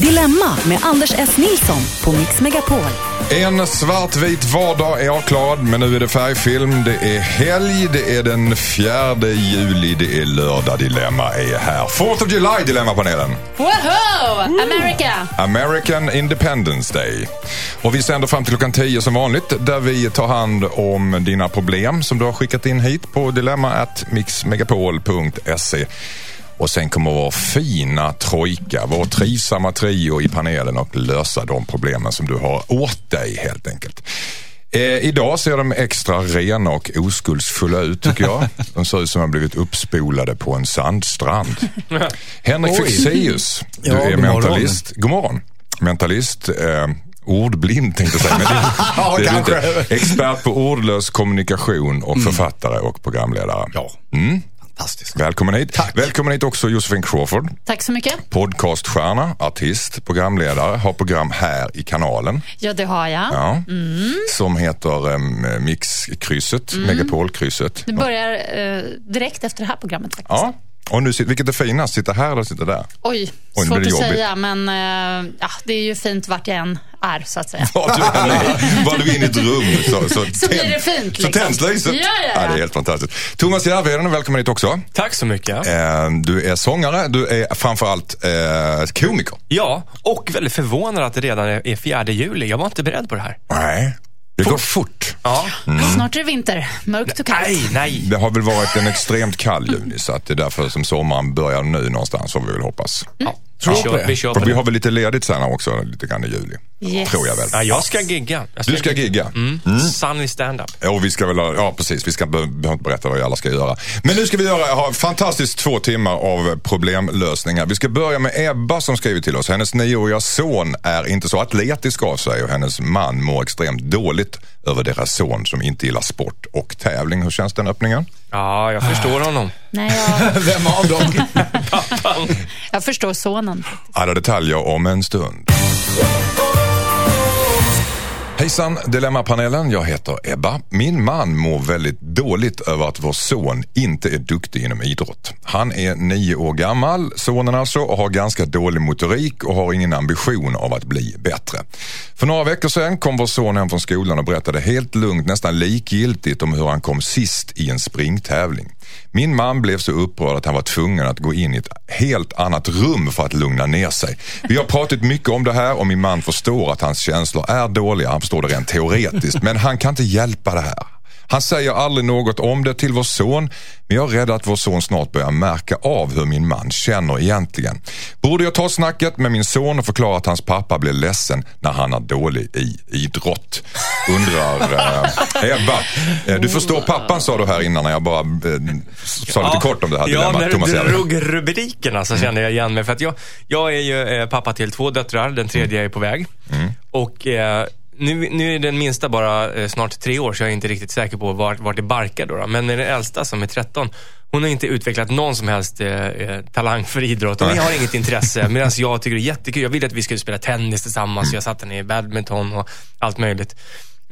Dilemma med Anders S. Nilsson på Mix Megapol. En svartvit vardag är avklarad, men nu är det färgfilm. Det är helg, det är den 4 juli, det är lördag. Dilemma är här. 4th of July, Dilemmapanelen. Woho! America! American Independence Day. Och vi sänder fram till klockan 10 som vanligt där vi tar hand om dina problem som du har skickat in hit på dilemma@mixmegapol.se. Och sen kommer vår fina trojka, vår trivsamma trio i panelen och lösa de problemen som du har åt dig helt enkelt. Eh, idag ser de extra rena och oskuldsfulla ut tycker jag. De ser ut som att de blivit uppspolade på en sandstrand. Henrik Fexeus, du Ja, är mentalist. God morgon. Mentalist. Eh, Ordblind tänkte jag säga. Men det, Ja, det kanske. Mm. Expert på ordlös kommunikation och författare och programledare. Ja, fantastiskt. Välkommen hit. Tack. Välkommen hit också Josefin Crawford. Tack så mycket. Podcaststjärna, artist, programledare, har program här i kanalen. Ja, det har jag. Ja, Som heter um, Mixkrysset, Megapolkrysset. Det börjar eh, direkt efter det här programmet faktiskt. Ja, och nu, vilket är finast, sitta här eller sitta där? Oj, Oj, svårt att jobbigt. säga, men eh, ja, det är ju fint vart jag än är, så att säga. Var du än är, var du inne i ett rum så, så, Så blir det fint, Så liksom. tänds lyset. Ja, ja, ja. det är helt fantastiskt. Thomas Järvheden, välkommen hit också. Tack så mycket. Eh, Du är sångare, du är framförallt eh, komiker. Ja, och väldigt förvånad att det redan är är 4 juli. Jag var inte beredd på det här. Nej. Det går fort. Ja. Snart är det vinter. Mörkt och kallt. Nej, nej. Det har väl varit en extremt kall juni så att det är därför som sommaren börjar nu någonstans får vi väl hoppas. Ja. Tror Vi det. vi För på vi har väl lite ledigt sen också, lite grann i juli. Yes. Tror jag väl. Ja, jag ska gigga. Jag Du ska gigga. Mm. Sunny stand-up. Och vi ska väl, ja precis, vi ska be- behöver inte berätta vad vi alla ska göra. Men nu ska vi göra, ha fantastiskt två timmar av problemlösningar. Vi ska börja med Ebba som skriver till oss. Hennes nioåriga son är inte så atletisk av sig och hennes man mår extremt dåligt över deras son som inte gillar sport och tävling. Hur känns den öppningen? Ja, jag förstår honom. Nej, jag, Vem av dem? jag förstår sonen. Alla detaljer om en stund. Hejsan Dilemmapanelen, jag heter Ebba. Min man mår väldigt dåligt över att vår son inte är duktig inom idrott. Han är nio år gammal, sonen alltså, och har ganska dålig motorik och har ingen ambition av att bli bättre. För några veckor sedan kom vår son hem från skolan och berättade helt lugnt, nästan likgiltigt om hur han kom sist i en springtävling. Min man blev så upprörd att han var tvungen att gå in i ett helt annat rum för att lugna ner sig. Vi har pratat mycket om det här och min man förstår att hans känslor är dåliga. Han förstår det rent teoretiskt, men han kan inte hjälpa det här. Han säger aldrig något om det till vår son, men jag är rädd att vår son snart börjar märka av hur min man känner egentligen. Borde jag ta snacket med min son och förklara att hans pappa blir ledsen när han är dålig i idrott? Undrar eh, Ebba. Eh, du förstår pappan sa du här innan när jag bara eh, sa lite kort om det här Ja, dilemmat. när Thomas du drog rubrikerna så kände jag igen mig. För att jag, jag är ju eh, pappa till två döttrar, den tredje är på väg. Och eh, nu, nu är den minsta bara eh, snart tre år, så jag är inte riktigt säker på vart, vart det barkar då, då. Men den äldsta som är 13, hon har inte utvecklat någon som helst eh, eh, talang för idrott. Hon har inget intresse. Medan jag tycker det är jättekul. Jag ville att vi skulle spela tennis tillsammans. Jag satte henne i badminton och allt möjligt.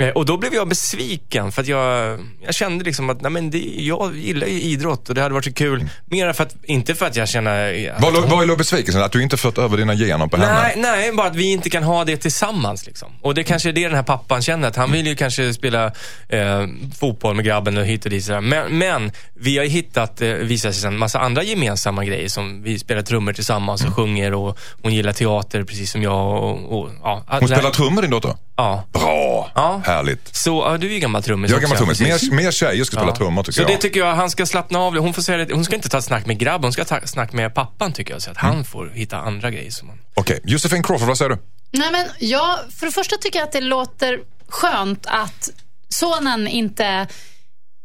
Eh, Och då blev jag besviken för att jag, jag kände liksom att nej men det, jag gillar ju idrott och det hade varit så kul. Mer för att, inte för att jag känner... Vad hon- är låg besvikelsen? Att du inte fört över dina gener på henne? Nej, nej, bara att vi inte kan ha det tillsammans. Liksom. Och det kanske är det den här pappan känner, att han vill ju kanske spela eh, fotboll med grabben och hit och dit. sådär. Men, men vi har hittat, eh, visar sig sen, massa andra gemensamma grejer. Som vi spelar trummor tillsammans och sjunger och hon gillar teater precis som jag. Och, och, ja, Hon spelar trummor din dotter? Ja. Bra! Ja. Härligt. Så, ja, du är ju gammal trummis Jag är gammal trummis. Mer, mer tjejer ska spela Ja. trummor tycker Så jag. det tycker jag, han ska slappna av. Hon får säga det, hon ska inte ta snack med grabben, hon ska ta snack med pappan tycker jag. Så att han får hitta andra grejer som han... Okej, Josefin Crawford, vad säger du? Nej, men jag, för det första tycker jag att det låter skönt att sonen inte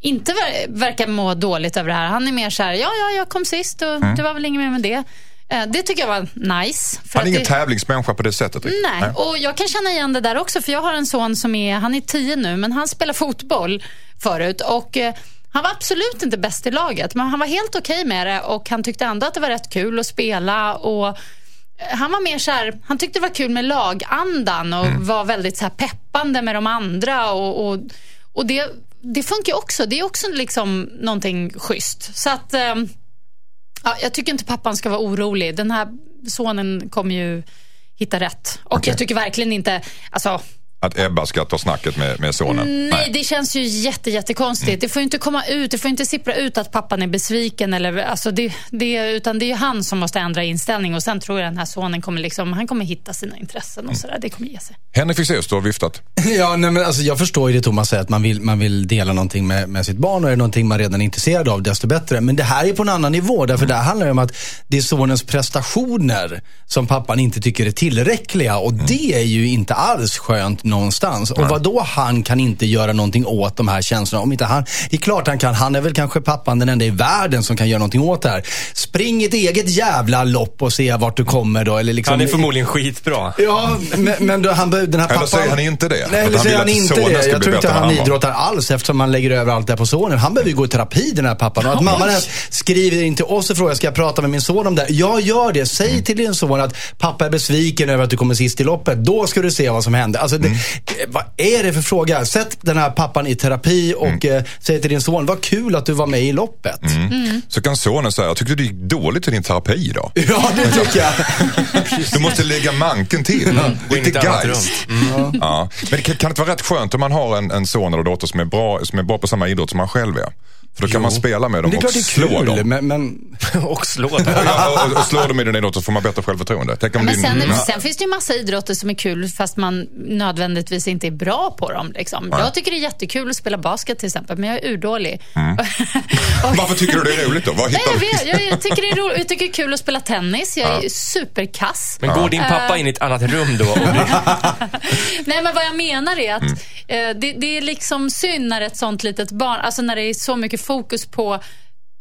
inte ver- verkar må dåligt över det här. Han är mer så här, ja, ja, jag kom sist och det var väl inget mer med det. Eh, Det tycker jag var nice. Han är ingen det, tävlingsmänniska på det sättet. riktigt. Nej, och jag kan känna igen det där också. För jag har en son som är, han är tio nu, men han spelar fotboll förut. Och eh, han var absolut inte bäst i laget, men han var helt okej med det. Och han tyckte ändå att det var rätt kul att spela. Och eh, han var mer så här, han tyckte det var kul med lagandan och var väldigt så här peppande med de andra. Och, och, och det, det funkar ju också. Det är också liksom någonting schysst. Så att... Ja, jag tycker inte pappan ska vara orolig. Den här sonen kommer ju hitta rätt. Och jag tycker verkligen inte, alltså Att Ebba ska ta snacket med, med sonen? Nej, det känns ju jätte, jättekonstigt. Mm. Det får ju inte komma ut, det får inte sippra ut att pappan är besviken. Eller, alltså det, det, utan det är ju han som måste ändra inställning. Och Sen tror jag den här sonen kommer, liksom, han kommer hitta sina intressen Mm. och sådär. Det kommer ge sig. Henrik Fexeus, du har viftat. Ja, nej, men alltså, jag förstår ju det Thomas säger, att man vill, man vill dela någonting med, med sitt barn och är det någonting man redan är intresserad av, desto bättre. Men det här är på en annan nivå, därför det här handlar ju om att det är sonens prestationer som pappan inte tycker är tillräckliga och det är ju inte alls skönt någonstans. Och vad då han kan inte göra någonting åt de här känslorna? Om inte han, det är klart han kan, han är väl kanske pappan den enda i världen som kan göra någonting åt det här. Spring ett eget jävla lopp och se vart du kommer då. Eller liksom, Han är förmodligen skitbra. Ja, men, men då, han, behöver- den här Eller pappan... säger han inte det? Nej, eller han säger han att inte det. Jag tror inte han han idrottar alls eftersom man lägger över allt det här på sonen. Han behöver ju gå i terapi den här pappan. Och att mamman ens skriver in till oss och frågar, ska jag prata med min son om det här? Ja, gör det. Säg Mm. till din son att pappa är besviken över att du kommer sist i loppet. Då ska du se vad som händer. Alltså, Mm. det, vad är det för fråga? Sätt den här pappan i terapi och Mm. eh, säg till din son, vad kul att du var med i loppet. Så kan sonen säga, jag tyckte det gick dåligt i din terapi idag. Ja, det tycker jag. Du måste lägga manken till. I Lite geist. Ja. Men det kan, kan det inte vara rätt skönt om man har en, en son eller dotter som är, bra, som är bra på samma idrott som man själv är? För då kan man spela med dem och slå kul, dem. men, men Och slå dem. Ja, och, och slår dem i den idrotten så får man bättre självförtroende. Tänk om Men din, sen, Mm. sen finns det ju massa idrotter som är kul fast man nödvändigtvis inte är bra på dem. Liksom. Jag tycker det är jättekul att spela basket till exempel, men jag är urdålig. Och- Varför tycker du det är roligt då? Vad Nej, jag, vet, jag, tycker det är ro, jag tycker det är kul att spela tennis. Jag är superkass. Men går din pappa in i ett annat rum då? Nej, men vad jag menar är att Mm. eh, det, det är liksom synd när ett sånt litet barn, alltså när det är så mycket fokus på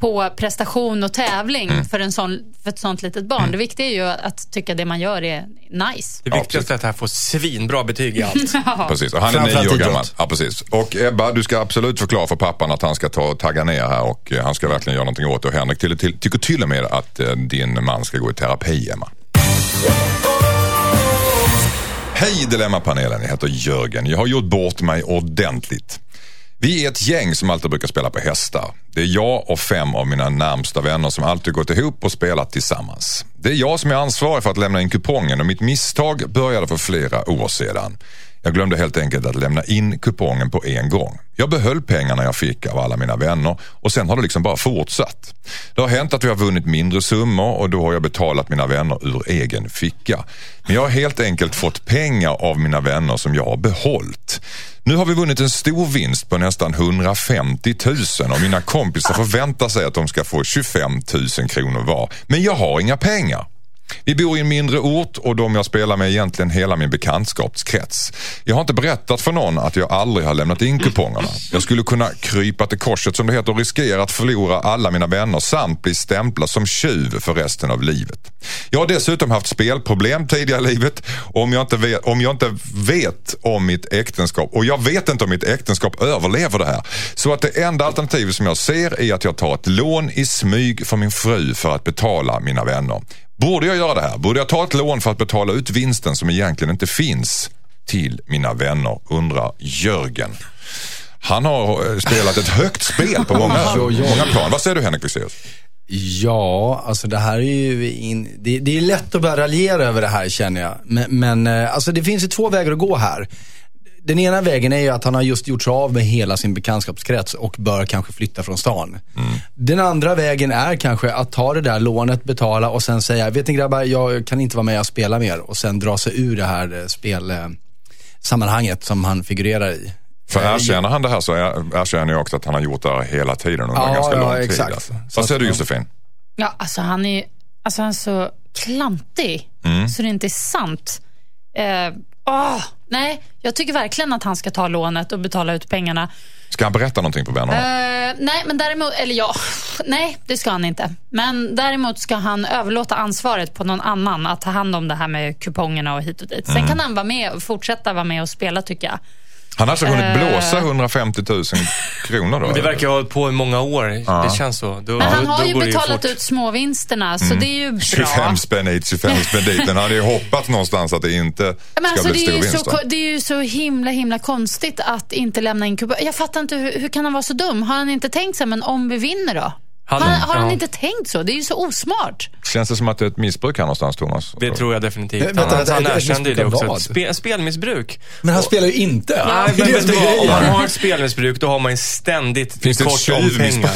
på prestation och tävling Mm. för, en sån, för ett sånt litet barn. Det viktiga är ju att tycka det man gör är nice. Det viktigaste är att han får svinbra betyg i allt. Precis, och han är nio år gammal. Ja, precis. Och Ebba, du ska absolut förklara för pappan att han ska ta och tagga ner här och eh, han ska verkligen göra någonting åt det. Och Henrik till, till, tycker till och med att eh, din man ska gå i terapi, Emma. Hej Dilemmapanelen, jag heter Jörgen. Jag har gjort bort mig ordentligt. Vi är ett gäng som alltid brukar spela på hästar. Det är jag och fem av mina närmsta vänner som alltid gått ihop och spelat tillsammans. Det är jag som är ansvarig för att lämna in kupongen och mitt misstag började för flera år sedan. Jag glömde helt enkelt att lämna in kupongen på en gång. Jag behöll pengarna jag fick av alla mina vänner och sen har det liksom bara fortsatt. Det har hänt att vi har vunnit mindre summor och då har jag betalat mina vänner ur egen ficka. Men jag har helt enkelt fått pengar av mina vänner som jag har behållit. Nu har vi vunnit en stor vinst på nästan 150 000 och mina kompisar förväntar sig att de ska få 25 000 kronor var. Men jag har inga pengar. Vi bor i en mindre ort och de jag spelar med är egentligen hela min bekantskapskrets. Jag har inte berättat för någon att jag aldrig har lämnat in kupongerna. Jag skulle kunna krypa till korset som det heter och riskera att förlora alla mina vänner samt bli stämplad som tjuv för resten av livet. Jag har dessutom haft spelproblem tidigare i livet och om jag inte vet, om, jag inte vet om mitt äktenskap och jag vet inte om mitt äktenskap överlever det här. Så att det enda alternativet som jag ser är att jag tar ett lån i smyg för min fru för att betala mina vänner. Borde jag göra det här? Borde jag ta ett lån för att betala ut vinsten som egentligen inte finns till mina vänner? Undrar Jörgen. Han har eh, spelat ett högt spel på många, många plan. Vad säger du Henrik Fexeus? Ja, alltså det här är ju in, det, det är lätt att börja raljera över det här känner jag. Men, men eh, alltså det finns ju två vägar att gå här. Den ena vägen är ju att han har just gjort sig av med hela sin bekantskapskrets och bör kanske flytta från stan. Den andra vägen är kanske att ta det där lånet, betala och sen säga, vet ni grabbar, jag kan inte vara med och spela mer. Och sen dra sig ur det här eh, spelsammanhanget som han figurerar i. För erkänner han det här så är- erkänner jag också att han har gjort det här hela tiden under Ja, en ganska ja, lång tid. exakt. Alltså. Så Vad säger du Josefin? Ja, alltså han är, alltså han är så klantig så det inte är sant. Eh, åh, nej, jag tycker verkligen att han ska ta lånet och betala ut pengarna. Ska han berätta någonting på vännerna? Eh, nej, men däremot, eller ja, nej, det ska han inte. Men däremot ska han överlåta ansvaret på någon annan att ta hand om det här med kupongerna och hit och dit. Sen kan han vara med och fortsätta vara med och spela tycker jag. Han har alltså hunnit Eh. blåsa 150 000 kronor då? Det verkar ha hållit på i många år. Det känns så. Då, Men han då, har ju betalat ut småvinsterna, så det är ju bra. 25 spänn hit, 25 spänn dit. Den hade ju hoppats någonstans att det inte Men ska alltså, bli det, är stor ju vinst. så, det är ju så himla himla konstigt att inte lämna in kuponger. Jag fattar inte, hur, hur kan han vara så dum? Har han inte tänkt sig, men om vi vinner då? Han- Han, har han ja. inte tänkt så? Det är ju så osmart. Känns det som att det är ett missbruk här någonstans Thomas? Det tror jag definitivt. Vänta, Han, vänta, han erkände ju det också. spe, spelmissbruk. Men han spelar ju inte. Nej, Det är men det vet du vad? Om man har ett spelmissbruk, då har man ju ständigt Finns kort om pengar.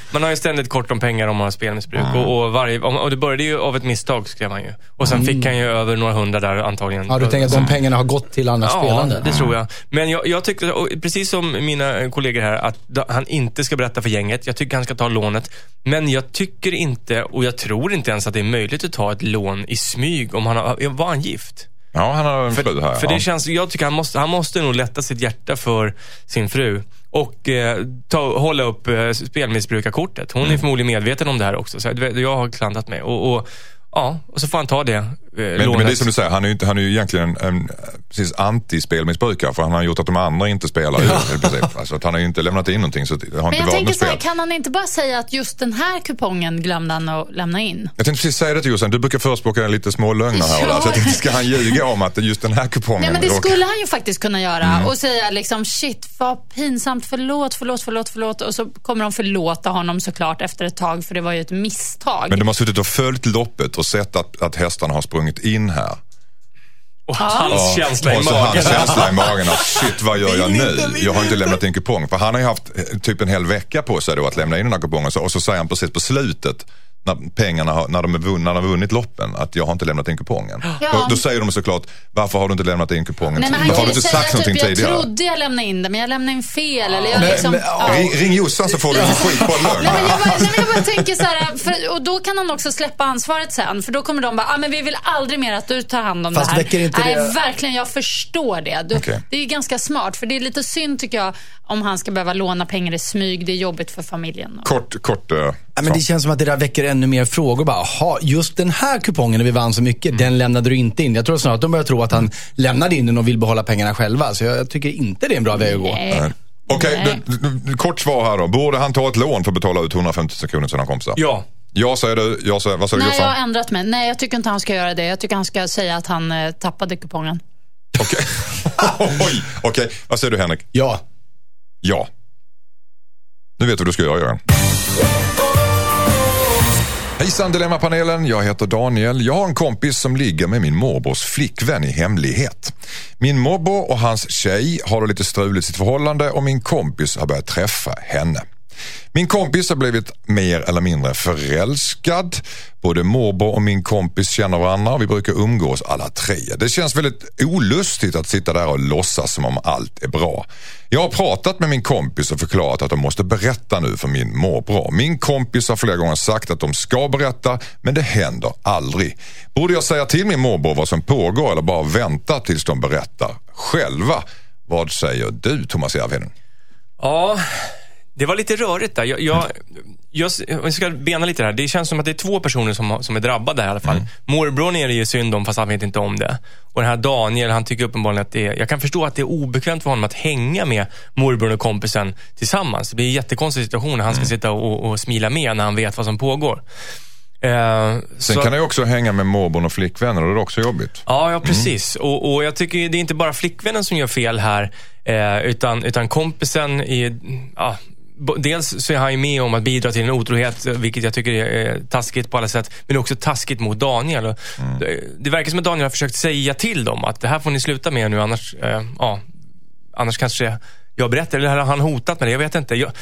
Man har ju ständigt kort om pengar om man har spelmissbruk. Och, och, varje, och det började ju av ett misstag, skrev han ju. Och sen fick han ju över några hundra där antagligen. Ja, du tänker att de pengarna har gått till andra Ja, spelande? det tror jag. Men jag, jag tycker, och precis som mina kollegor här, att han inte ska berätta för gänget. Jag tycker han ska ta lånet. Men jag tycker inte, och jag tror inte ens att det är möjligt att ta ett lån i smyg om han har, var han gift? Ja, han har en fru här. för ja. det känns, jag tycker han måste, han måste nog lätta sitt hjärta för sin fru. Och eh, ta, hålla upp eh, spelmissbrukarkortet. Hon är förmodligen medveten om det här också. Så jag, har klantat mig. Och, och, ja, och så får han ta det Men, lånet. men det är som du säger, han är ju, inte, han är ju egentligen en, en precis anti-spelmissbrukare för han har gjort att de andra inte spelar ju, i princip. Alltså, att han har ju inte lämnat in någonting så har Men inte jag tänker så här, kan han inte bara säga att just den här kupongen glömde han att lämna in? Jag tänkte precis säga det till Jossan, du brukar förespråka lite små lögner här. Ja. Alltså, jag tänkte, ska han ljuga om att just den här kupongen Nej men det råkar- skulle han ju faktiskt kunna göra Mm. och säga liksom shit vad pinsamt, förlåt, förlåt, förlåt, förlåt och så kommer de förlåta honom såklart efter ett tag för det var ju ett misstag. Men de har suttit och följt loppet och sett att, att hästarna har sprungit in här. och hans känsla i och så magen. hans känsla i magen att shit vad gör jag nu? Jag har inte lämnat in kupong. För han har ju haft eh, typ en hel vecka på sig då att lämna in den här kupongen. Och så säger han precis på slutet när pengarna har, när de, är vunn, när de har vunnit loppen att jag har inte lämnat in kupongen. Ja. Då, då säger de såklart varför har du inte lämnat in kupongen? Nej, men han har du inte sagt typ, någonting jag tidigare? trodde jag lämnade in det men jag lämnade in fel. Eller jag Men- liksom, men, ja. Ring, ring Jossan så får du en skitbra lögn. Nej, men jag, bara, nej, men jag bara tänker så här, för, och då kan han också släppa ansvaret sen. För då kommer de bara, ah, men vi vill aldrig mer att du tar hand om Fast det här. väcker inte Nej, det- verkligen, jag förstår det. Du, Okej. Det är ju ganska smart, för det är lite synd tycker jag om han ska behöva låna pengar i smyg. Det är jobbigt för familjen. Kort, kort. Uh, Ja, men det känns som att det där väcker ännu mer frågor. Bara, aha, just den här kupongen när vi vann så mycket, den lämnade du inte in. Jag tror snarare att de börjar tro att han lämnade in den och vill behålla pengarna själva. Så jag tycker inte det är en bra väg att gå. Nej. Okej, du- du- kort svar här då. Borde han ta ett lån för att betala ut 150 000 kronor till sina kompisar? Ja. Ja säger du, jag säger, vad säger Nej, jag har ändrat mig. Nej, jag tycker inte han ska göra det. Jag tycker han ska säga att han eh, tappade kupongen. Okej, Oj, okej. vad säger du Henrik? Ja. Ja. Nu vet du vad du ska göra Göran. Hejsan Dilemmapanelen, jag heter Daniel. Jag har en kompis som ligger med min morbrors flickvän i hemlighet. Min morbror och hans tjej har det lite struligt i sitt förhållande och min kompis har börjat träffa henne. Min kompis har blivit mer eller mindre förälskad. Både morbror och min kompis känner varandra och vi brukar umgås alla tre. Det känns väldigt olustigt att sitta där och låtsas som om allt är bra. Jag har pratat med min kompis och förklarat att de måste berätta nu för min morbror. Min kompis har flera gånger sagt att de ska berätta men det händer aldrig. Borde jag säga till min morbror vad som pågår eller bara vänta tills de berättar själva? Vad säger du Thomas Järvheden? Ja, det var lite rörigt där. Jag, jag, jag, jag ska bena lite här. Det känns som att det är två personer som, som är drabbade här i alla fall. Morbrorn är det ju synd om fast han vet inte om det. Och den här Daniel, han tycker uppenbarligen att det är, jag kan förstå att det är obekvämt för honom att hänga med morbrorn och kompisen tillsammans. Det blir en jättekonstig situation när han ska sitta och, och smila med när han vet vad som pågår. Eh, Sen så- kan han ju också hänga med morbrorn och flickvänner och det är också jobbigt. Ja, ja precis. Och, och jag tycker det är inte bara flickvännen som gör fel här, eh, utan, utan kompisen är... Ja, dels så är han ju med om att bidra till en otrohet, vilket jag tycker är taskigt på alla sätt, men också taskigt mot Daniel. Det, det verkar som att Daniel har försökt säga till dem att det här får ni sluta med nu, annars, eh, ja, annars kanske jag berättar, eller har han hotat med det? Jag vet inte. Jag,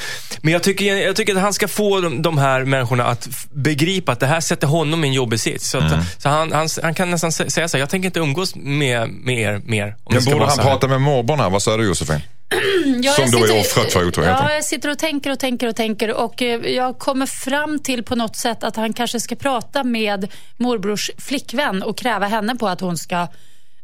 men jag tycker, jag tycker att han ska få de, de här människorna att begripa att det här sätter honom i en jobbig sits. Så, att, så han, han, han kan nästan sä- säga så här, jag tänker inte umgås med, med er mer. Men borde han prata med morbrorn här? Vad säger du Josefin? Ja, Som jag då är sitter- offret för otroheten. Ja, jag sitter och tänker och tänker och tänker och eh, jag kommer fram till på något sätt att han kanske ska prata med morbrors flickvän och kräva henne på att hon ska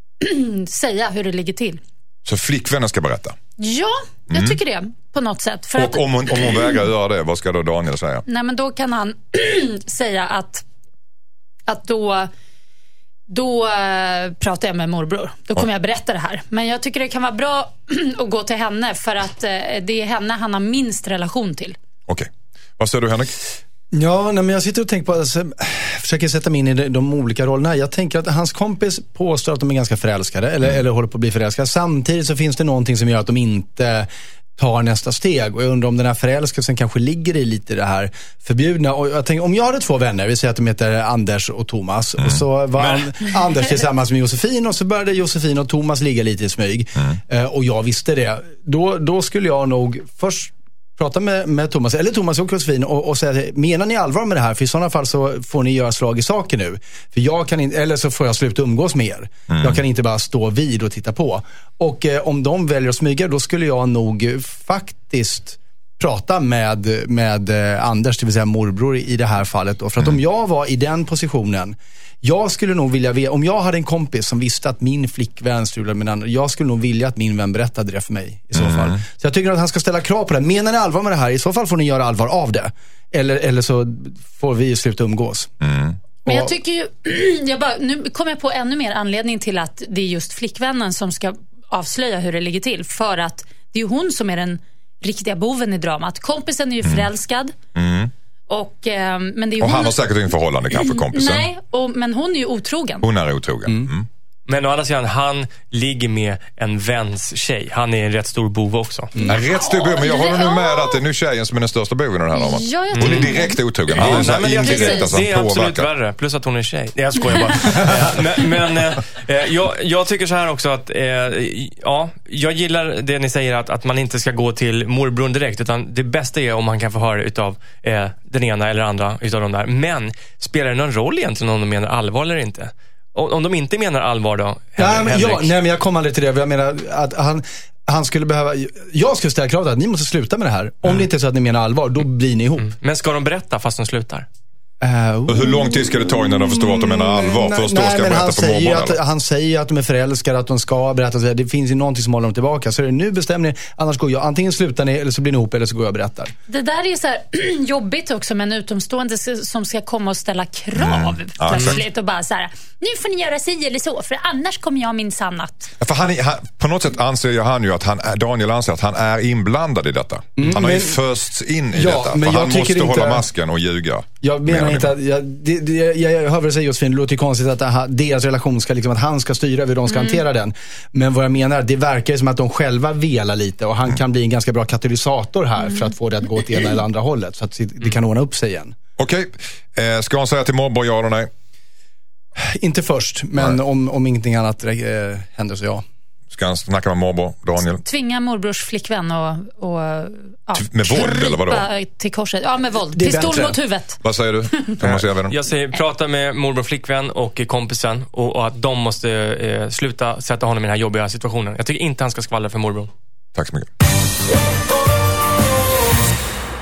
säga hur det ligger till. Så flickvännen ska berätta. Ja, jag tycker det på något sätt. För att, Och om hon, om hon vägrar göra det, vad ska då Daniel säga? nej, men då kan han säga att, att då då eh, pratar jag med morbror. Då kommer jag berätta det här. Men jag tycker det kan vara bra att gå till henne för att eh, det är henne han har minst relation till. Okej. Vad säger du Henrik? Ja, nej, men jag sitter och tänker på, alltså, försöker sätta mig in i de, de olika rollerna. Jag tänker att hans kompis påstår att de är ganska förälskade, eller, eller håller på att bli förälskade. Samtidigt så finns det någonting som gör att de inte tar nästa steg. Och jag undrar om den här förälskelsen kanske ligger i lite det här förbjudna. Och jag tänker, om jag hade två vänner, vi säger att de heter Anders och Thomas. Och så var an, Anders tillsammans med Josefin och så började Josefin och Thomas ligga lite i smyg. Eh, och jag visste det. Då, då skulle jag nog först prata med, med Thomas, eller Thomas och Josefin och, och säga, menar ni allvar med det här? För i sådana fall så får ni göra slag i saken nu. För jag kan inte, eller så får jag sluta umgås med er. Jag kan inte bara stå vid och titta på. Och eh, om de väljer att smyga, då skulle jag nog faktiskt prata med, med eh, Anders, det vill säga morbror i det här fallet. Då. För att om jag var i den positionen, jag skulle nog vilja veta, om jag hade en kompis som visste att min flickvän strulade med en annan, jag skulle nog vilja att min vän berättade det för mig i så fall. Så jag tycker att han ska ställa krav på det. Menar ni allvar med det här, i så fall får ni göra allvar av det. Eller, eller så får vi sluta umgås. Men jag tycker ju, jag bara, nu kommer jag på ännu mer anledning till att det är just flickvännen som ska avslöja hur det ligger till. För att det är ju hon som är den riktiga boven i dramat. Kompisen är ju förälskad. Och, eh, men det är Och hon han har säkert ingen förhållande kanske, kompisen. Nej, och, men hon är ju otrogen. Hon är otrogen. Mm. Men å andra sidan, han ligger med en väns tjej. Han är en rätt stor bov också. En rätt stor bov, men jag håller nu med att det är nu tjejen som är den största boven i den här dramat. Ja, jag Hon är direkt otrogen. Nej, men jag indirekt, tycker alltså det är han absolut påverkar. värre. Plus att hon är tjej. Nej, jag skojar bara. Eh, men men eh, jag, jag tycker så här också att, eh, ja, jag gillar det ni säger att, att man inte ska gå till morbrorn direkt. Utan det bästa är om man kan få höra utav eh, den ena eller andra utav de där. Men spelar det någon roll egentligen om de menar allvar eller inte? Om, de inte menar allvar då, Nej, men, ja, Henrik? nej, men jag kom aldrig till det. Jag menar att han, han skulle behöva, jag skulle ställa kravet att ni måste sluta med det här. Om det inte är så att ni menar allvar, då blir ni ihop. Men ska de berätta fast de slutar? Eh, Och hur lång tid ska det ta innan de förstår att de menar allvar? Nej, Först då nej, ska jag men han berätta för säger, ju mormor att, eller? han säger att de är förälskade, att de ska berätta. Det finns ju någonting som håller dem tillbaka. Så är det, nu bestämmer ni, annars går jag. Antingen slutar ni eller så blir ni ihop eller så går jag och berättar. Det där är ju så här jobbigt också med en utomstående som ska komma och ställa krav Mm. Ja, plötsligt. Och bara så här, nu får ni göra si eller så, för annars kommer jag minsann att... Ja, För han, är- han, på något sätt anser ju han ju att han, Daniel anser att han är inblandad i detta. han har ju försts in i Ja, detta. men För jag han måste inte- hålla masken och ljuga. Jag menar Menar inte jag, det, det, jag, jag hör vad du säger Josefin, det låter ju konstigt att det här- deras relation ska, liksom, att han ska styra hur de ska hantera den. Men vad jag menar, det verkar ju som att de själva velar lite och han kan bli en ganska bra katalysator här för att få det att gå åt ena eller andra hållet. Så att det kan ordna upp sig igen. Okej, eh, ska han säga till morbror ja eller nej? Inte först, men om, om ingenting annat eh, händer så ja. Ska han snacka med morbror Daniel? Tvinga morbrors flickvän och, och ja, Med våld, eller vadå? till korset. Ja, med våld. Det är Pistol mot huvudet. Vad säger du, Thomas Järvheden? Jag säger prata med morbror flickvän och kompisen och, och att de måste eh, sluta sätta honom i den här jobbiga situationen. Jag tycker inte han ska skvallra för morbror. Tack så mycket.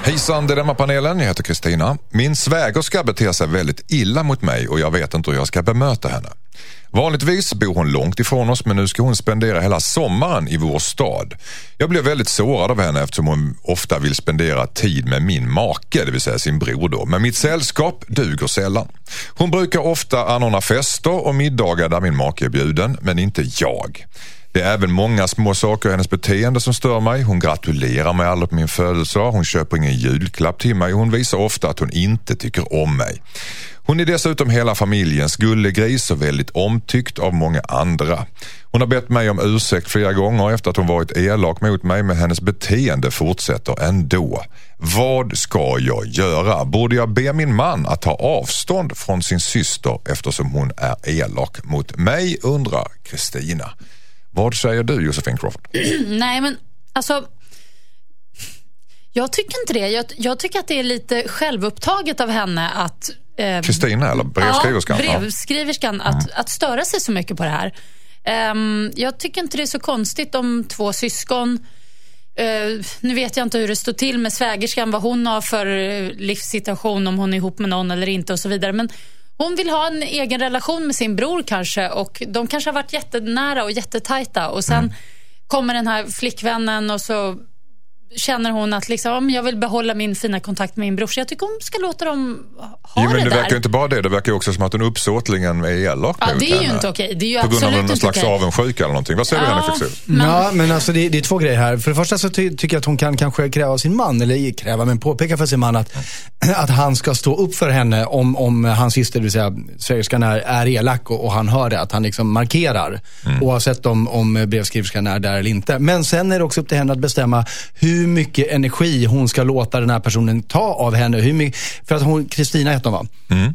Hejsan Dilemmapanelen, jag heter Kristina. Min svägerska beter sig väldigt illa mot mig och jag vet inte hur jag ska bemöta henne. Vanligtvis bor hon långt ifrån oss men nu ska hon spendera hela sommaren i vår stad. Jag blir väldigt sårad av henne eftersom hon ofta vill spendera tid med min make, det vill säga sin bror då. Men mitt sällskap duger sällan. Hon brukar ofta anordna fester och middagar där min make är bjuden, men inte jag. Det är även många små saker i hennes beteende som stör mig. Hon gratulerar mig aldrig på min födelsedag. Hon köper ingen julklapp till mig. och Hon visar ofta att hon inte tycker om mig. Hon är dessutom hela familjens gullegris och väldigt omtyckt av många andra. Hon har bett mig om ursäkt flera gånger efter att hon varit elak mot mig men hennes beteende fortsätter ändå. Vad ska jag göra? Borde jag be min man att ta avstånd från sin syster eftersom hon är elak mot mig? undrar Kristina. Vad säger du Josefin Crawford? Nej, men alltså... Jag tycker inte det. Jag, jag tycker att det är lite självupptaget av henne att... eh, Kristina eller brevskriverskan? Ja, brevskriverskan. Att, att störa sig så mycket på det här. Ehm, jag tycker inte det är så konstigt om två syskon eh, nu vet jag inte hur det står till med svägerskan, vad hon har för eh, livssituation, om hon är ihop med någon eller inte och så vidare. Men hon vill ha en egen relation med sin bror kanske och de kanske har varit jättenära och jättetajta och sen kommer den här flickvännen och så känner hon att liksom, om jag vill behålla min fina kontakt med min brorsa. Jag tycker hon ska låta dem ha Jo, men det där. verkar ju inte bara det, det verkar ju också som att hon uppsåtligen är elak Ja, mot det är ju henne. inte okej. Det är ju På grund av någon slags okej. avundsjuka eller någonting. Vad säger du Ja, Henrik Fexeus? men- Ja, men alltså det, det är två grejer här. För det första så ty, tycker jag att hon kan kanske kräva sin man, eller kräva, men påpeka för sin man att, att han ska stå upp för henne om, om hans syster, det vill säga svägerskan, är, är elak och, och han hör det. Att han liksom markerar. Oavsett om, om brevskriverskan är där eller inte. Men sen är det också upp till henne att bestämma hur mycket energi hon ska låta den här personen ta av henne. Hur mycket, för att hon, Kristina heter hon va?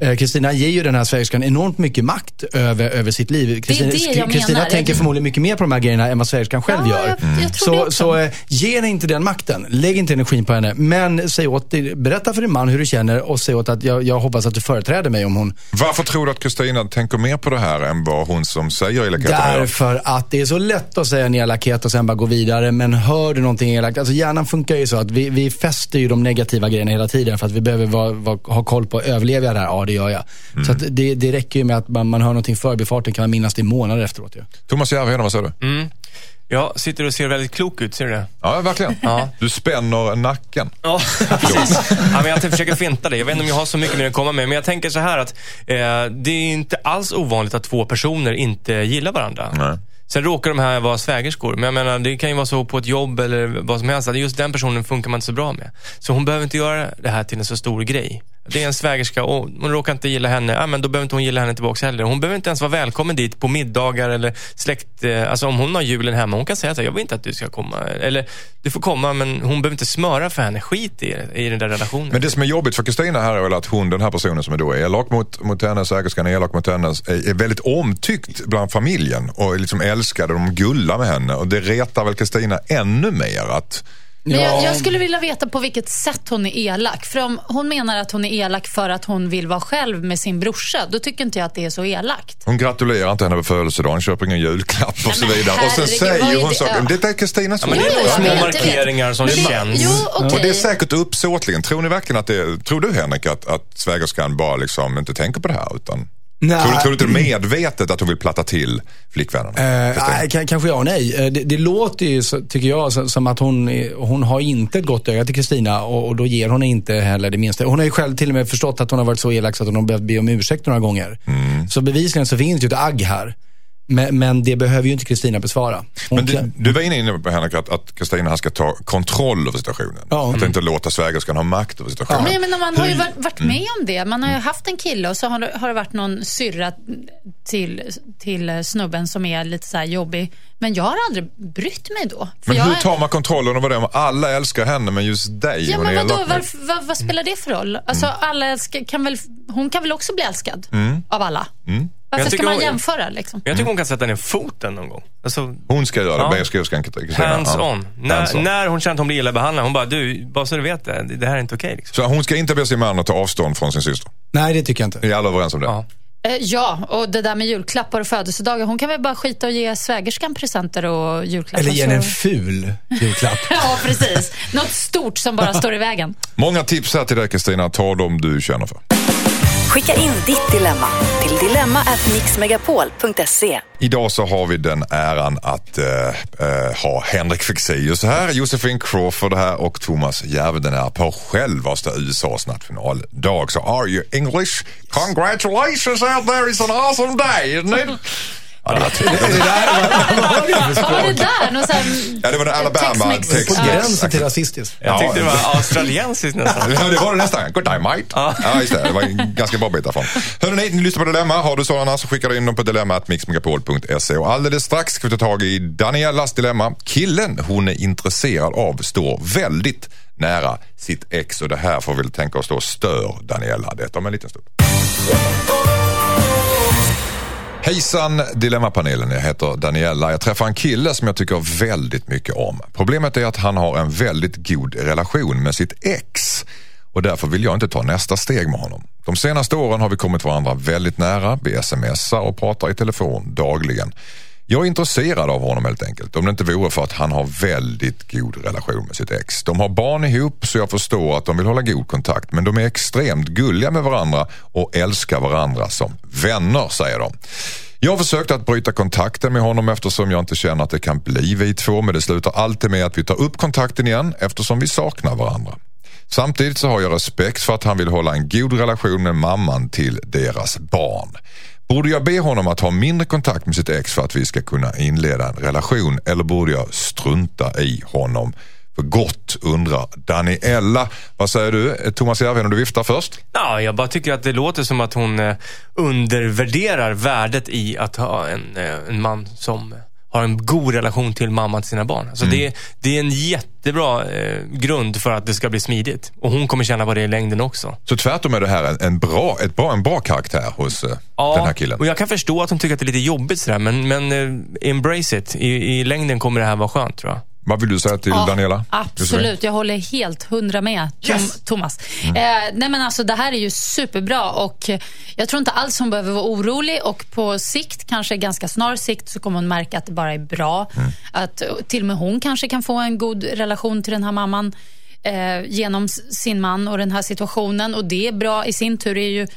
Eh, Kristina ger ju den här svägerskan enormt mycket makt över, över sitt liv. Kristina, jag tänker förmodligen mycket mer på de här grejerna än vad svägerskan själv Ja, gör. jag- jag tror det så så eh, ge henne inte den makten. Lägg inte energin på henne. Men säg åt, dig- berätta för din man hur du känner och säg åt att jag, jag hoppas att du företräder mig om hon... Varför tror du att Kristina tänker mer på det här än vad hon som säger elakheterna gör? Därför att det är så lätt att säga en elakhet och sen bara gå vidare. Men hör du någonting elakt, alltså hjärnan funkar ju så att vi, vi fäster ju de negativa grejerna hela tiden för att vi behöver vara, vara, ha koll på, överlever jag det här? Ja, det gör jag. Så att det, det räcker ju med att man, man hör någonting förbifarten kan man minnas det i månader efteråt. Ju. Thomas Järvheden, vad säger du? Mm. Jag sitter och ser väldigt klok ut, ser du det? Ja, verkligen. Ja. Du spänner nacken. Ja, precis. Ja, men jag försöker finta det. Jag vet inte om jag har så mycket mer att komma med. Men jag tänker så här att eh, det är inte alls ovanligt att två personer inte gillar varandra. Nej. Sen råkar de här vara svägerskor. Men jag menar, det kan ju vara så på ett jobb eller vad som helst. Att just den personen funkar man inte så bra med. Så hon behöver inte göra det här till en så stor grej. Det är en svägerska och hon råkar inte gilla henne. Ja, men då behöver inte hon gilla henne tillbaka heller. Hon behöver inte ens vara välkommen dit på middagar eller släkt... Eh, alltså om hon har julen hemma, hon kan säga att jag vill inte att du ska komma. Eller, du får komma, men hon behöver inte smöra för henne. Skit i, i den där relationen. Men det som är jobbigt för Kristina här är väl att hon, den här personen som är då är elak mot, mot henne, svägerskan är elak mot henne, är, väldigt omtyckt bland familjen och liksom älskad och de gullar med henne. Och det retar väl Kristina ännu mer att men jag, Ja. jag skulle vilja veta på vilket sätt hon är elak. För om hon menar att hon är elak för att hon vill vara själv med sin brorsa, då tycker inte jag att det är så elakt. hon gratulerar inte henne på födelsedagen, köper ingen julklapp och så vidare. Och sen säger är hon det? saker. Ja. Det är Kristinas Ja, men det är små markeringar som Men det- känns. Jo, okej. Och det är säkert uppsåtligen. Tror ni verkligen att det Tror du Henrik att, att svägerskan bara liksom inte tänker på det här? Utan, Nej. tror, tror du inte medvetet att hon vill platta till flickvännen? Eh, nej, kan- kanske ja och nej. Eh, Det, det låter ju, tycker jag, som att hon, hon har inte ett gott öga till Kristina och, och då ger hon inte heller det minsta. Hon har ju själv till och med förstått att hon har varit så elak så att hon har behövt be om ursäkt några gånger. Mm. Så bevisligen så finns ju ett agg här. Men, men det behöver ju inte Kristina besvara. Hon Men du, du var inne inne på Henrik att, Kristina här ska ta kontroll över situationen. Ja. Att inte låta svägerskan ha makt över situationen. Men jag menar, man har ju varit, varit Mm. med om det. Man har ju haft en kille och så har det, har det varit någon syrra till, till snubben som är lite så här jobbig. Men jag har aldrig brytt mig då. För Men jag hur av man kontrollen över det om alla älskar henne men just dig Ja, men vadå, med? varför, vad, vad spelar det för roll? Alltså, Mm. alla älskar, kan väl, hon kan väl också bli älskad av alla? Mm. Varför Jag ska tycker man hon- jämföra liksom? Jag tycker hon kan sätta ner foten någon gång. Alltså, Hon ska göra det, Ja. brevskriverskan Kristina. hands Ja. on. När, Hands on. när hon känner att hon blir illa behandlad, hon bara, du, bara så du vet det, det här är inte okej. liksom. Så hon ska inte be sin man att ta avstånd från sin syster? Nej, det tycker jag inte. Är alla överens om det? Ja. Eh, Ja, och det där med julklappar och födelsedagar. Hon kan väl bara skita och ge svägerskan presenter och julklappar. Eller ge henne en ful julklapp. Ja, precis. Något stort som bara står i vägen. Många tips här till dig Kristina, ta dem du känner för. Skicka in ditt dilemma till dilemma@mixmegapol.se. Idag så har vi den äran att eh, eh, ha Henrik Fexeus här, Josefin Crawford här och Thomas Järvheden här på självaste USAs nationaldag. Så are you English? Congratulations out there, it's an awesome day, isn't it? Ja, det var Är det där, vad, var det där? Någon sån här Ja, det var det Alabama Tex-Mex. Tex- På gränsen till rasistiskt. Jag tyckte det var australiensiskt nästan. Ja, det var det nästan. Good day mate. Ja. just det. Det var en ganska bra bit därifrån. Hörrni, ni lyssnar på Dilemma. Har du sådana så skickar du in dem på dilemma.mixmegapol.se. Och alldeles strax ska vi ta tag i Daniellas dilemma. Killen hon är intresserad av står väldigt nära sitt ex och det här får vi väl tänka oss då stör Daniela. Detta om en liten stund. Hejsan Dilemmapanelen, jag heter Daniela. Jag träffar en kille som jag tycker väldigt mycket om. Problemet är att han har en väldigt god relation med sitt ex och därför vill jag inte ta nästa steg med honom. De senaste åren har vi kommit varandra väldigt nära. Vi smsar och pratar i telefon dagligen. Jag är intresserad av honom helt enkelt. Om det inte vore för att han har väldigt god relation med sitt ex. De har barn ihop så jag förstår att de vill hålla god kontakt. Men de är extremt gulliga med varandra och älskar varandra som vänner säger de. Jag har försökt att bryta kontakten med honom eftersom jag inte känner att det kan bli vi två men det slutar alltid med att vi tar upp kontakten igen eftersom vi saknar varandra. Samtidigt så har jag respekt för att han vill hålla en god relation med mamman till deras barn. Borde jag be honom att ha mindre kontakt med sitt ex för att vi ska kunna inleda en relation eller borde jag strunta i honom för gott undrar Daniella. Vad säger du? Eh, Thomas Järvheden, du viftar först. Ja, jag bara tycker att det låter som att hon eh, undervärderar värdet i att ha en, eh, en man som har en god relation till mamman till sina barn. Alltså det, det är en jättebra eh, grund för att det ska bli smidigt. Och hon kommer känna på det i längden också. Så tvärtom är det här en, en, bra, ett bra, en bra karaktär hos eh, Ja, den här killen. och jag kan förstå att hon tycker att det är lite jobbigt sådär, men, men eh, embrace it. I, I längden kommer det här vara skönt tror jag. Vad vill du säga till Daniela? Absolut, jag håller helt hundra med Tom, Thomas. Eh, nej men alltså, det här är ju superbra och jag tror inte alls hon behöver vara orolig och på sikt, kanske ganska snar sikt, så kommer hon märka att det bara är bra. Att till och med hon kanske kan få en god relation till den här mamman eh, genom sin man och den här situationen och det är bra i sin tur. Är ju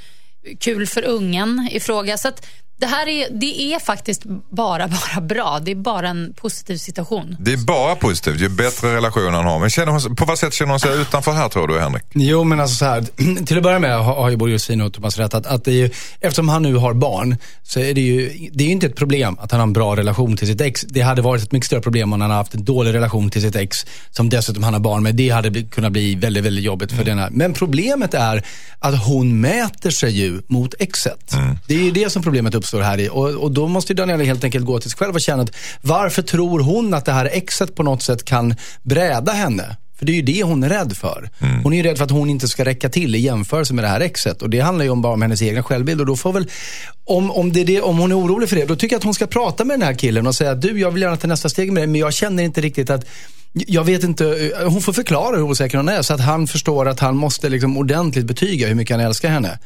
kul för ungen i fråga. Så att det här är, det är faktiskt bara, bara bra. Det är bara en positiv situation. Det är bara positivt, ju bättre relation han har. Men känner hon, på vad sätt känner hon sig utanför här tror du Henrik? Jo, men alltså så här, till att börja med har ju både Josefin och Thomas rätt att, att det är ju, eftersom han nu har barn så är det ju, det är ju inte ett problem att han har en bra relation till sitt ex. Det hade varit ett mycket större problem om han hade haft en dålig relation till sitt ex som dessutom han har barn med. Det hade kunnat bli väldigt, väldigt jobbigt för den här. Men problemet är att hon mäter sig ju mot exet. Det är ju det som problemet uppstår här i. Och, och då måste ju Daniela helt enkelt gå till sig själv och känna att varför tror hon att det här exet på något sätt kan bräda henne? För det är ju det hon är rädd för. Hon är ju rädd för att hon inte ska räcka till i jämförelse med det här exet. Och det handlar ju om bara om hennes egna självbild. Och då får väl, om, om, det det, om hon är orolig för det, då tycker jag att hon ska prata med den här killen och säga att du, jag vill gärna ta nästa steg med dig, men jag känner inte riktigt att jag vet inte, hon får förklara hur osäker hon är så att han förstår att han måste liksom ordentligt betyga hur mycket han älskar henne.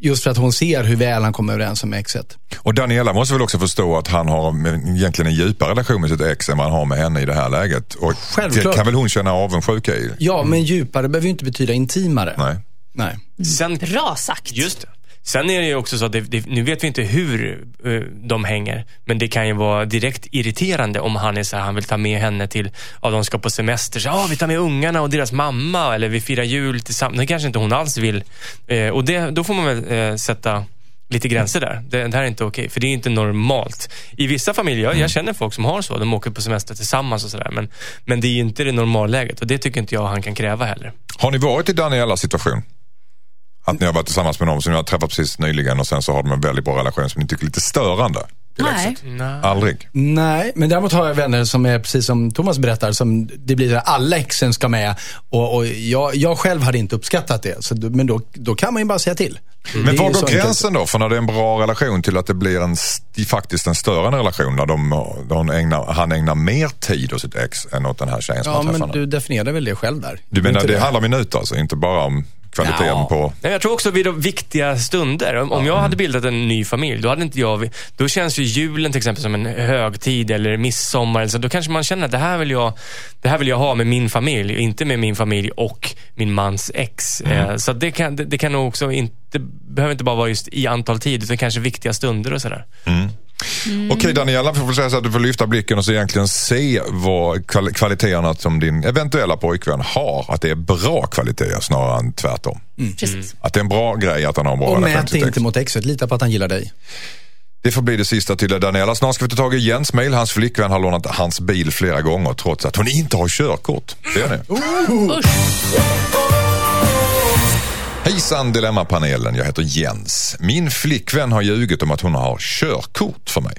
Just för att hon ser hur väl han kommer överens med exet. Och Daniela måste väl också förstå att han har egentligen en djupare relation med sitt ex än vad han har med henne i det här läget. Och Självklart. det kan väl hon känna avundsjuka i? Ja, men djupare behöver ju inte betyda intimare. Nej. Nej. Sen, Bra sagt. Just det. Sen är det ju också så att det, det, nu vet vi inte hur eh, de hänger, men det kan ju vara direkt irriterande om han är så här, han vill ta med henne till, ja de ska på semester, så, ah, vi tar med ungarna och deras mamma eller vi firar jul tillsammans. Det kanske inte hon alls vill. Eh, och det, då får man väl eh, sätta lite gränser där. Det, det här är inte okej, för det är inte normalt. I vissa familjer, jag, jag känner folk som har så, de åker på semester tillsammans och sådär, men, men det är ju inte det normalläget och det tycker inte jag han kan kräva heller. Har ni varit i Danielas situation? Att ni har varit tillsammans med någon som ni har träffat precis nyligen och sen så har de en väldigt bra relation som ni tycker är lite störande? Nej. Aldrig? Nej, men däremot har jag vänner som är precis som Thomas berättar, som det blir här, alla exen ska med. Och, och jag, jag själv hade inte uppskattat det. Så, men då, då kan man ju bara säga till. Men Det är var går gränsen då för när det är en bra relation till att det blir en, faktiskt en störande relation när de, de ägnar, han ägnar mer tid åt sitt ex än åt den här tjejen som Ja, han träffar men nu? du definierar väl det själv där? Du menar Inte det handlar om minuter alltså, inte bara om kvaliteten Ja. på... Nej, jag tror också vid de viktiga stunder. Om, om jag hade bildat en ny familj, då hade inte jag... Då känns ju julen till exempel som en högtid eller midsommar. Eller så. Då kanske man känner att det här, vill jag, det här vill jag ha med min familj. Inte med min familj och min mans ex. Eh, så det kan, det, det kan nog också inte... behöver inte bara vara just i antal tid, utan kanske viktiga stunder och sådär. Okej Daniela, får säga så att du får lyfta blicken och så egentligen se vad kval- kvaliteterna som din eventuella pojkvän har. Att det är bra kvaliteter snarare än tvärtom. Precis. Att det är en bra grej att han har en bra Och mät inte mot exet, lita på att han gillar dig. Det får bli det sista till Daniela. Snart ska vi ta tag i Jens mail. Hans flickvän har lånat hans bil flera gånger trots att hon inte har körkort. Ser ni? Hejsan Dilemmapanelen, jag heter Jens. Min flickvän har ljugit om att hon har körkort för mig.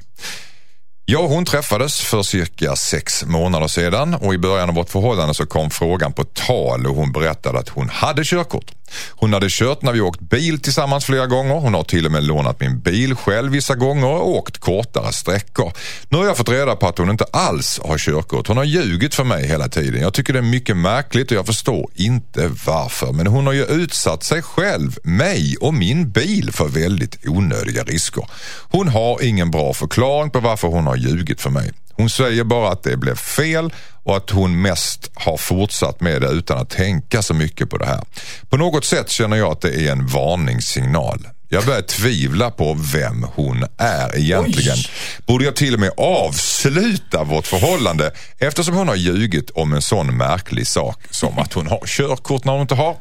Jag och hon träffades för cirka sex månader sedan och i början av vårt förhållande så kom frågan på tal och hon berättade att hon hade körkort. Hon hade kört när vi åkt bil tillsammans flera gånger. Hon har till och med lånat min bil själv vissa gånger och åkt kortare sträckor. Nu har jag fått reda på att hon inte alls har körkort. Hon har ljugit för mig hela tiden. Jag tycker det är mycket märkligt och jag förstår inte varför. Men hon har ju utsatt sig själv, mig och min bil för väldigt onödiga risker. Hon har ingen bra förklaring på varför hon har ljugit för mig. Hon säger bara att det blev fel och att hon mest har fortsatt med det utan att tänka så mycket på det här. På något sätt känner jag att det är en varningssignal. Jag börjar tvivla på vem hon är egentligen. Borde jag till och med avsluta vårt förhållande eftersom hon har ljugit om en sån märklig sak som att hon har körkort när hon inte har.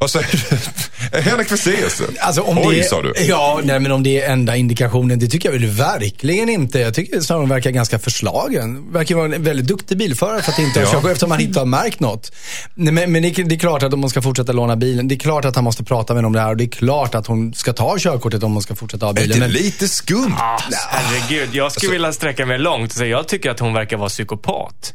Vad säger du? Henrik Fexeus? Alltså om Oj, det, sa du. Ja, nej, men om det är enda indikationen, det tycker jag väl verkligen inte. Jag tycker snarare hon verkar ganska förslagen. Verkar vara en väldigt duktig bilförare för att inte ha Ja. körkort eftersom han inte har märkt något. Nej, men men det, är- det är klart att om hon ska fortsätta låna bilen, det är klart att han måste prata med henne om det här och det är klart att hon ska ta körkortet om hon ska fortsätta ha Är bilen. det Men, lite skumt? Ah, herregud, jag Alltså- skulle vilja sträcka mig långt och säga jag tycker att hon verkar vara psykopat.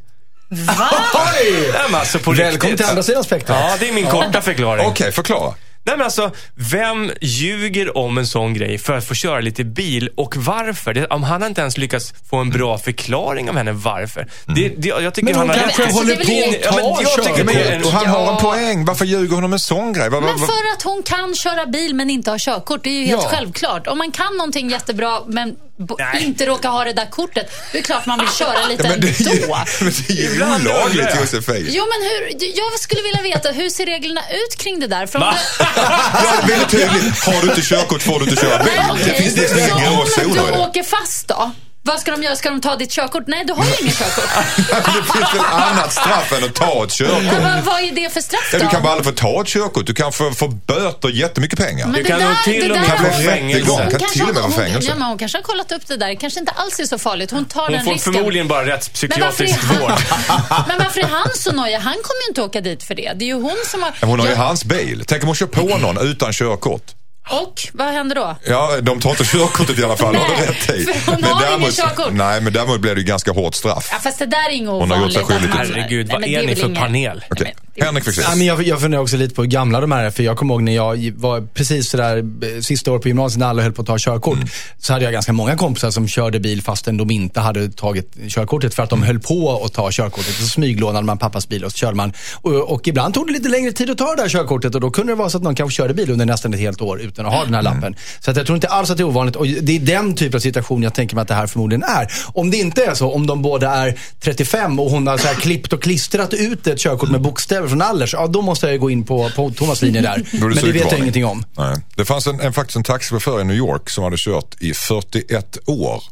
Oj! Nej, men alltså på Välkommen till andra sidan spektrat. Ja, det är min korta förklaring. Okej, förklara. Nej men alltså, vem ljuger om en sån grej för att få köra lite bil och varför? Det, om han inte ens lyckats få en bra förklaring av henne varför. Det, det, jag tycker Men han hon har kanske rätt. håller det är på Ja, men ta jag tycker körkort. Och han har en poäng. Varför ljuger hon om en sån grej? Vad- Men vad- för att hon kan köra bil men inte har körkort. Det är ju helt Ja. självklart. Om man kan någonting jättebra men Nej. inte råkar ha det där kortet, det är klart man vill köra lite Ja, men det är ju, ändå. men det är ju olagligt jag. Josefin. Jo, men hur, jag skulle vilja veta, hur ser reglerna ut kring det där? Om Va? det, Ja, väldigt tydligt. Har du inte körkort får du inte köra bil. Nej, Det finns Så inga om gråzoner i du åker fast då? Vad ska de göra? Ska de ta ditt körkort? Nej, du har ju inget körkort. Det finns väl annat straff än att ta ett körkort. Men vad, är det för straff Ja, då? du kan bara aldrig få ta ett körkort. Du kan få, få böter jättemycket pengar. Men Du kan där- nog till det och med få fängelse. Hon Kan kanske- till och med hon- fängelse. Ja, men hon kanske har kollat upp det där. Det kanske inte alls är så farligt. Hon tar Hon den får risken. förmodligen bara Men varför, rättspsykiatrisk vård. han, men varför är han så nojig? Han kommer ju inte åka dit för det. Det är ju hon som har... Men Hon har ju Ja, hans bil. Tänk om hon kör på någon utan körkort. Och vad händer då? Ja, de tar inte körkortet i alla fall. har du Nej, rätt i. hon har ingen körkort. Nej, men däremot blir det ju ganska hårt straff. Ja, fast det där är inget Hon har gjort sig ovanligt. skyldig till- Herregud, vad men det är ni för inget- panel? Nej, Henrik Fexeus. Ja, men jag, jag funderar också lite på hur gamla de här är. För jag kommer ihåg när jag var precis sådär eh, sista året på gymnasiet när alla höll på att ta körkort. Mm. Så hade jag ganska många kompisar som körde bil fastän de inte hade tagit körkortet för att de höll på att ta körkortet. Så smyglånade man pappas bil och så körde man. Och, och ibland tog det lite längre tid att ta det där körkortet och då kunde det vara så att någon kanske körde bil under nästan ett helt år utan att ha den här Mm. lappen. Så att jag tror inte alls att det är ovanligt. Och det är den typen av situation jag tänker mig att det här förmodligen är. Om det inte är så, om de båda är 35 och hon har så här klippt och klistrat ut ett körkort med bokstäver från Allers, ja då måste jag ju gå in på, på Thomas linje där. Men det vet jag ingenting om. Nej. Det fanns en, en, faktiskt en taxichaufför i New York som hade kört i 41 år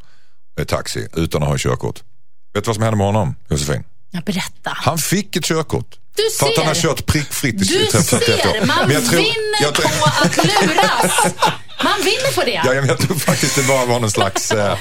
eh, taxi utan att ha körkort. Vet du vad som hände med honom, Josefin? Ja, berätta. Han fick ett körkort. Du För att han har ser. kört prickfritt i Du 41 år. ser, man Men jag tror- vinner jag tror- på att luras. Man vinner på det. Ja, jag tror faktiskt det bara var någon slags eh,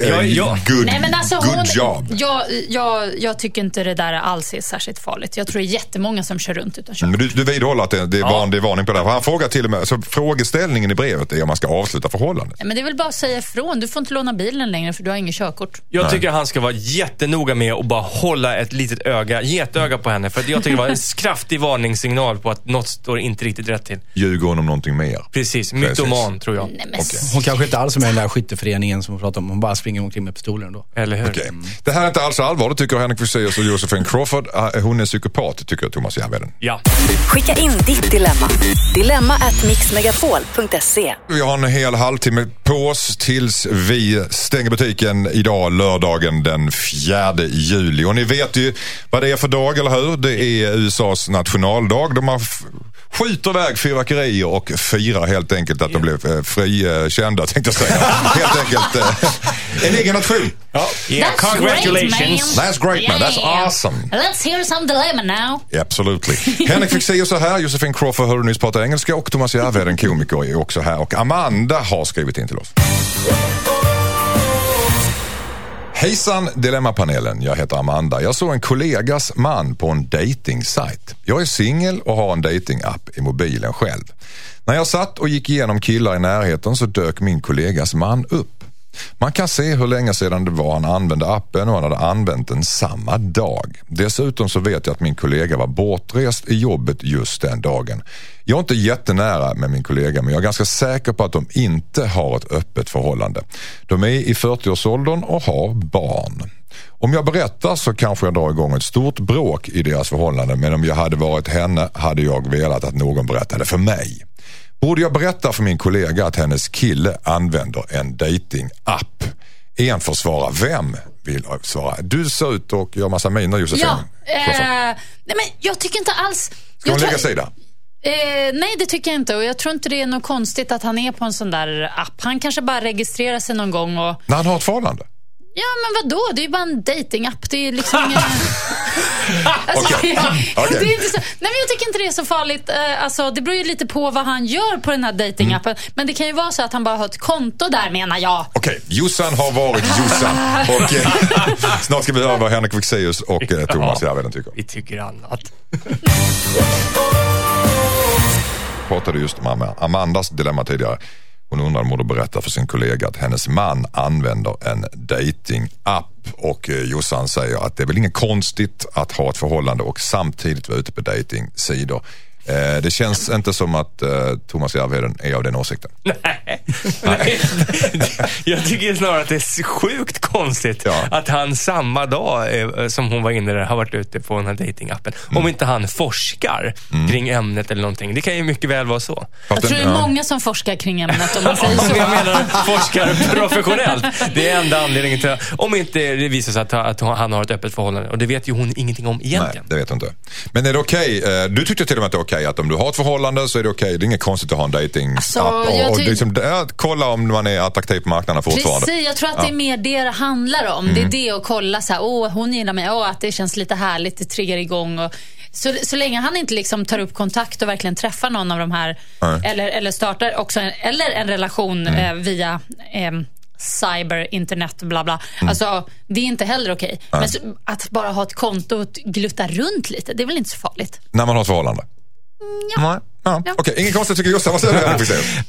eh, Ja, ja. good, Nej, men alltså good hon, job. Jag, jag, jag tycker inte det där alls är särskilt farligt. Jag tror det är jättemånga som kör runt utan körkort. Men du, du vidhåller att det, det, är van, det är varning på det här. Han frågar till och med, så frågeställningen i brevet är om man ska avsluta förhållandet. Nej, Men det är väl bara att säga ifrån. Du får inte låna bilen längre för du har inget körkort. Jag tycker han ska vara jättenoga med att bara hålla ett litet öga, getöga på henne. För att jag tycker det var en kraftig varningssignal på att något står inte riktigt rätt till. Ljuger hon om någonting mer? Precis, mytoman tror jag. Nej, men Hon kanske inte alls är med i den där skytteföreningen som hon pratar om. Hon bara springer omkring med pistolen då. Eller hur? Okej. Det här är inte alls allvarligt tycker Henrik Fexeus och Josephine Crawford. Eh, Hon är psykopat tycker Thomas Järvheden. Ja. Skicka in ditt dilemma. Dilemma at mixmegapol.se. Vi har en hel halvtimme på oss tills vi stänger butiken idag lördagen den 4 juli. Och ni vet ju vad det är för dag, eller hur? Det är USAs nationaldag. De har f- skjuter iväg fyrverkerier och firar helt enkelt att de blev eh, frikända, tänkte jag säga. helt enkelt eh, en egen nation. Yeah, congratulations. That's great, man. That's awesome. Let's hear some dilemma now. Absolutely. Henrik Fexeus är här, Josefin Crawford hörde nyss prata engelska och Thomas Järvheden, komiker, är också här. Och Amanda har skrivit in till oss. Hejsan Dilemmapanelen, jag heter Amanda. Jag såg en kollegas man på en dating-sajt. Jag är singel och har en dating-app i mobilen själv. När jag satt och gick igenom killar i närheten så dök min kollegas man upp. Man kan se hur länge sedan det var han använde appen och han hade använt den samma dag. Dessutom så vet jag att min kollega var bortrest i jobbet just den dagen. Jag är inte jättenära med min kollega men jag är ganska säker på att de inte har ett öppet förhållande. De är i 40-årsåldern och har barn. Om jag berättar så kanske jag drar igång ett stort bråk i deras förhållande men om jag hade varit henne hade jag velat att någon berättade för mig. Borde jag berätta för min kollega att hennes kille använder en dating-app? En svara. Vem vill svara? Du ser ut och gör massa miner Josefin. Ja, eh, nej men jag tycker inte alls... Ska hon lägga tror- sida? Eh, nej, det tycker jag inte. Och jag tror inte det är något konstigt att han är på en sån där app. Han kanske bara registrerar sig någon gång och... När han har ett förhållande? Ja, men vadå? Det är ju bara en datingapp. Det är liksom ingen... alltså, ja, Okej. det är inte så... Nej, men jag tycker inte det är så farligt. Eh, Alltså, det beror ju lite på vad han gör på den här datingappen. Mm. Men det kan ju vara så att han bara har ett konto där, menar jag. Okej, Jossan har varit Jossan. Och eh, snart ska vi höra vad Henrik Fexeus och eh, Thomas Järvheden tycker. Vi tycker annat. pratade just om Am- Amandas dilemma tidigare. Hon undrar om hon berättar för sin kollega att hennes man använder en dating-app och eh, Jossan säger att det är väl inget konstigt att ha ett förhållande och samtidigt vara ute på dating-sidor. Eh, det känns inte som att eh, Thomas Järvheden är av den åsikten. Nej. Jag tycker snarare att det är sjukt konstigt Ja. att han samma dag eh, som hon var inne där har varit ute på den här datingappen. Mm. Om inte han forskar kring ämnet eller någonting. Det kan ju mycket väl vara så. Jag tror det är många som forskar kring ämnet om man säger så. jag menar forskar professionellt. Det är enda anledningen till Om inte det visar sig att, att han har ett öppet förhållande. Och det vet ju hon ingenting om Nej, egentligen. det vet jag inte. Men är det okej? eh, Du tyckte till och med att det är okej att om du har ett förhållande så är det okej. Det är inget konstigt att ha en dating Alltså, och, och liksom, kolla om man är attraktiv på marknaden fortfarande. Precis, jag tror att det är mer det det handlar om. Mm. Det är det att kolla så här, åh hon gillar mig, åh att det känns lite härligt, det triggar igång. Och, så, så länge han inte liksom tar upp kontakt och verkligen träffar någon av de här, Nej. eller, eller startar också en, eller en relation Mm. eh, via eh, cyber, internet, bla bla. Mm. Alltså, det är inte heller okej. Men så, att bara ha ett konto och glutta runt lite, det är väl inte så farligt? När man har ett förhållande? Nej. Ja. Okej, inget konstigt tycker Jossan. Vad säger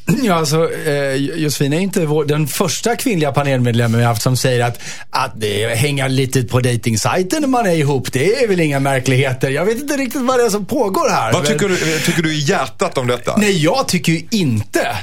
du? Ja, alltså, eh, Josefin är inte vår, den första kvinnliga panelmedlemmen vi haft som säger att, att det hänga lite på dejtingsajten när man är ihop, det är väl inga märkligheter. Jag vet inte riktigt vad det är som pågår här. Vad men- tycker du, tycker du i hjärtat om detta? Nej, jag tycker ju inte.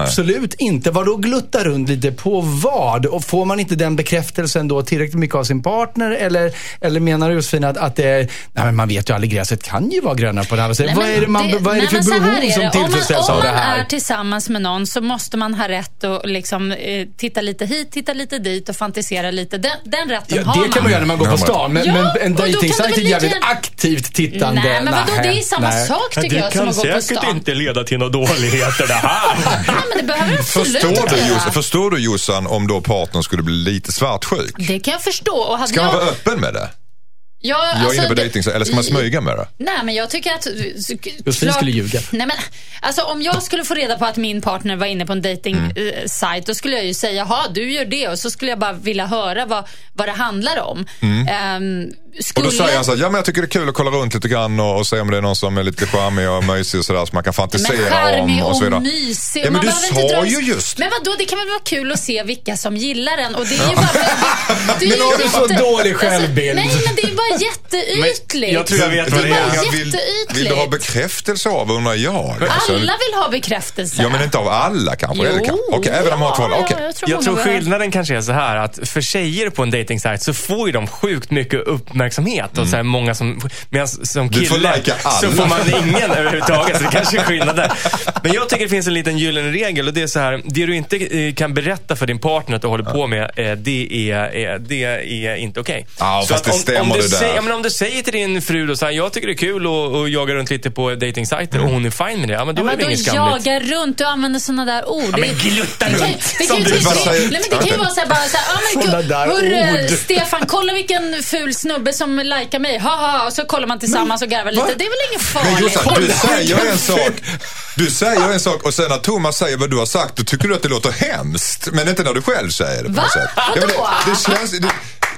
Absolut inte. Vadå glutta runt lite på vad? Och får man inte den bekräftelsen då tillräckligt mycket av sin partner? Eller, eller menar Josefin att, att det är, nej men man vet ju aldrig, gräset kan ju vara grönare på det här sättet. Nej, Vad är det, man, vad är det nej, för här behov är som det. tillfredsställs om av man, det Om man här? är tillsammans med någon så måste man ha rätt att liksom, eh, titta lite hit, titta lite dit och fantisera lite. Den, den rätten Ja, har det kan man göra när man går på stan, men, Ja, men en kan dejtingsajt det är jävligt lika- aktivt tittande. Nej, men vadå, det är samma nej. sak tycker jag som att gå på stan. leda till några dåligheter det här. Men det behöver absolut Förstår du. Jossan, förstår du Jossan om då partnern skulle bli lite svartsjuk? Det kan jag förstå. Och hade Ska man jag, vara öppen med det? Ja, Jag är alltså, inne på det- dejting, eller ska man smyga med det? Nej, men jag tycker att... Josefin skulle ljuga. Nej, men, alltså, om jag skulle få reda på att min partner var inne på en dating Mm. eh, sajt då skulle jag ju säga, jaha, du gör det. Och så skulle jag bara vilja höra vad, vad det handlar om. Ehm, Och skulle... då säger han så här, ja men jag tycker det är kul att kolla runt lite grann och, och se om det är någon som är lite charmig och mysig och sådär som man kan men fantisera charmig om och så vidare. och mysig. Ja, men Man du inte sa dra- ju just. Men vadå, det kan väl vara kul att se vilka som gillar den. Och det är ju bara... Det är Men har du så jätte- dålig självbild? Alltså, nej, men det är bara jätteytligt. jag tror jag vet vad det är. många vill, vill du ha bekräftelse av undrar jag? Alltså, Alla vill ha bekräftelse. Ja men inte av alla kanske? eller kan- Okej, även om man har förhållande. Okej. jag tror, Jag tror behöver- skillnaden kanske är så här att för tjejer på en dejtingsajt så får ju de sjukt mycket uppmärksamhet och så här många som, medan som Du kille får alla. så får man ingen överhuvudtaget. Så det kanske är skillnad där. Men jag tycker det finns en liten gyllene regel och det är så här, det du inte eh, kan berätta för din partner att du håller på med, eh, det är, eh, det är inte okej. Ja, Så fast det stämmer du det där. Säger, ja, men om du säger till din fru då så här, jag tycker det är kul att, jaga runt lite på dejtingsajter och hon är fine med det, ja men då Men är det inget skamligt. jaga runt? Du använder såna där ord. Ja, men glutta Det kan- runt, Det kan ju du bara säger. Nej, men det kan ju vara såhär bara såhär, ja men gud, ord. Stefan, kolla vilken ful snubbe som likar mig. Haha, och så kollar man tillsammans och garvar lite. va? Det är väl inget Men farligt? Jossan, du säger en sak. Du säger en sak och sen när Thomas säger vad du har sagt då tycker du att det låter hemskt. Men inte när du själv säger det på Va? något sätt. Ja, men det, det känns... Det,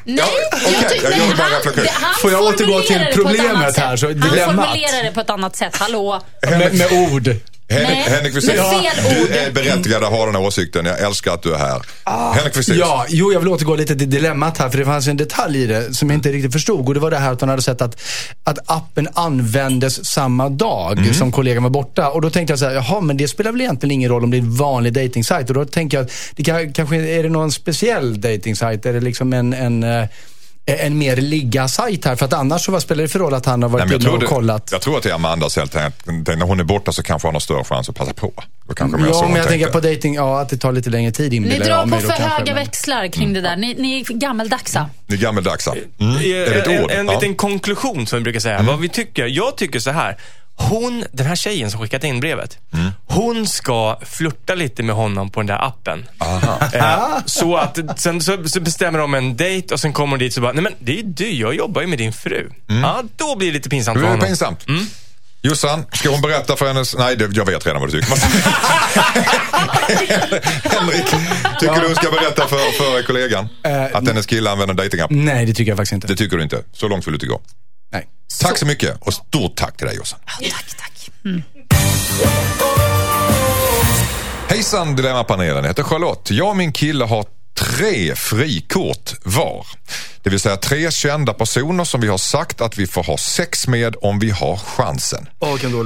Nej, ja, jag okej, tycker jag nej, bara han, reflektion. det- han Får jag återgå till problemet här, så Han dilemmat. formulerar det på ett annat sätt. Hallå? Med, med ord. Henrik, Nej, Henrik ord. du är berättigad att ha den här åsikten. Jag älskar att du är här. Henrik Fexeus. Ja, jo, jag vill återgå lite till dilemmat här, för det fanns en detalj i det som jag inte riktigt förstod. Och det var det här att hon hade sett att, att appen användes samma dag som kollegan var borta. Och då tänkte jag så här, jaha, men det spelar väl egentligen ingen roll om det är en vanlig dejtingsajt. Och då tänker jag att det kan, kanske är det någon speciell dejtingsajt? Är det liksom en, en eh, en mer ligga-sajt här. För att annars så vad spelar det för roll att han har varit inne och det, kollat? jag tror att det är Amandas helt enkelt. När hon är borta så kanske han har större chans att passa på. Då kanske Ja, men jag tänker tänker. på dating, ja att det tar lite längre tid Ni inbillar drar jag på för kanske, höga men- växlar kring det där. Ni, ni är gammaldagsa. Ni gammeldags. Mm. Är det ett en, ord? en Ja. liten konklusion som vi brukar säga. Vad vi tycker. Jag tycker så här. Hon, den här tjejen som skickat in brevet, hon ska flirta lite med honom på den där appen. Eh, så att sen så, så bestämmer de en dejt och sen kommer hon dit och bara, nej men det är ju du, jag jobbar ju med din fru. Ja, då blir det lite pinsamt Det för är honom. pinsamt. Jossan, ska hon berätta för hennes... Nej, det, jag vet redan vad du tycker. Henrik, tycker du hon ska berätta för, för kollegan Eh, att hennes kille använder datingapp? Nej, det tycker jag faktiskt inte. Det tycker du inte. Så långt vill du inte gå. Tack så mycket och stort tack till dig Jossan. Tack, tack. Hejsan Dilemmapanelen, jag heter Charlotte. Jag och min kille har tre frikort var. Det vill säga tre kända personer som vi har sagt att vi får ha sex med om vi har chansen.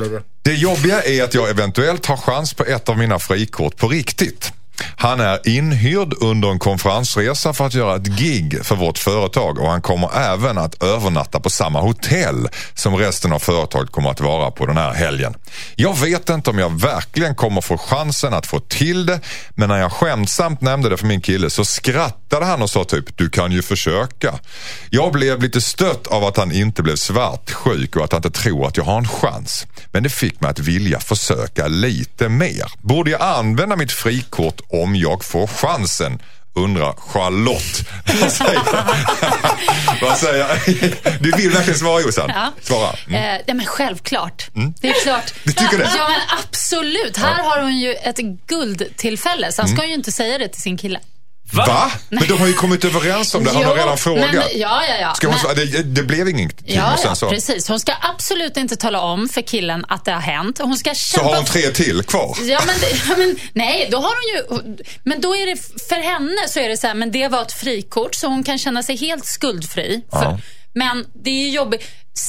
Idé. Det jobbiga är att jag eventuellt har chans på ett av mina frikort på riktigt. Han är inhyrd under en konferensresa för att göra ett gig för vårt företag och han kommer även att övernatta på samma hotell som resten av företaget kommer att vara på den här helgen. Jag vet inte om jag verkligen kommer få chansen att få till det men när jag skämtsamt nämnde det för min kille så skrattade han och sa typ du kan ju försöka. Jag blev lite stött av att han inte blev svartsjuk och att han inte tror att jag har en chans. Men det fick mig att vilja försöka lite mer. Borde jag använda mitt frikort om jag får chansen? Undrar Charlotte. Vad säger, Vad säger Du vill verkligen svara Jossan? Ja. Svara. Mm. Eh, ja, men självklart. Det är klart. Du tycker det? Ja, men absolut. Här har hon ju ett guldtillfälle, så han ska ju inte säga det till sin kille. Va? Men de har ju kommit överens om det. Han har redan frågat. men- ja, ja, ja. Ska hon, Men- det, det blev inget. Ja, och sen ja, så, precis. Hon ska absolut inte tala om för killen att det har hänt. Hon ska så kämpa har hon tre till kvar. Ja, men, ja, men nej, då har hon ju... Men då är det, för henne så är det så här, men det var ett frikort så hon kan känna sig helt skuldfri. För, Ja. Men det är ju jobbigt.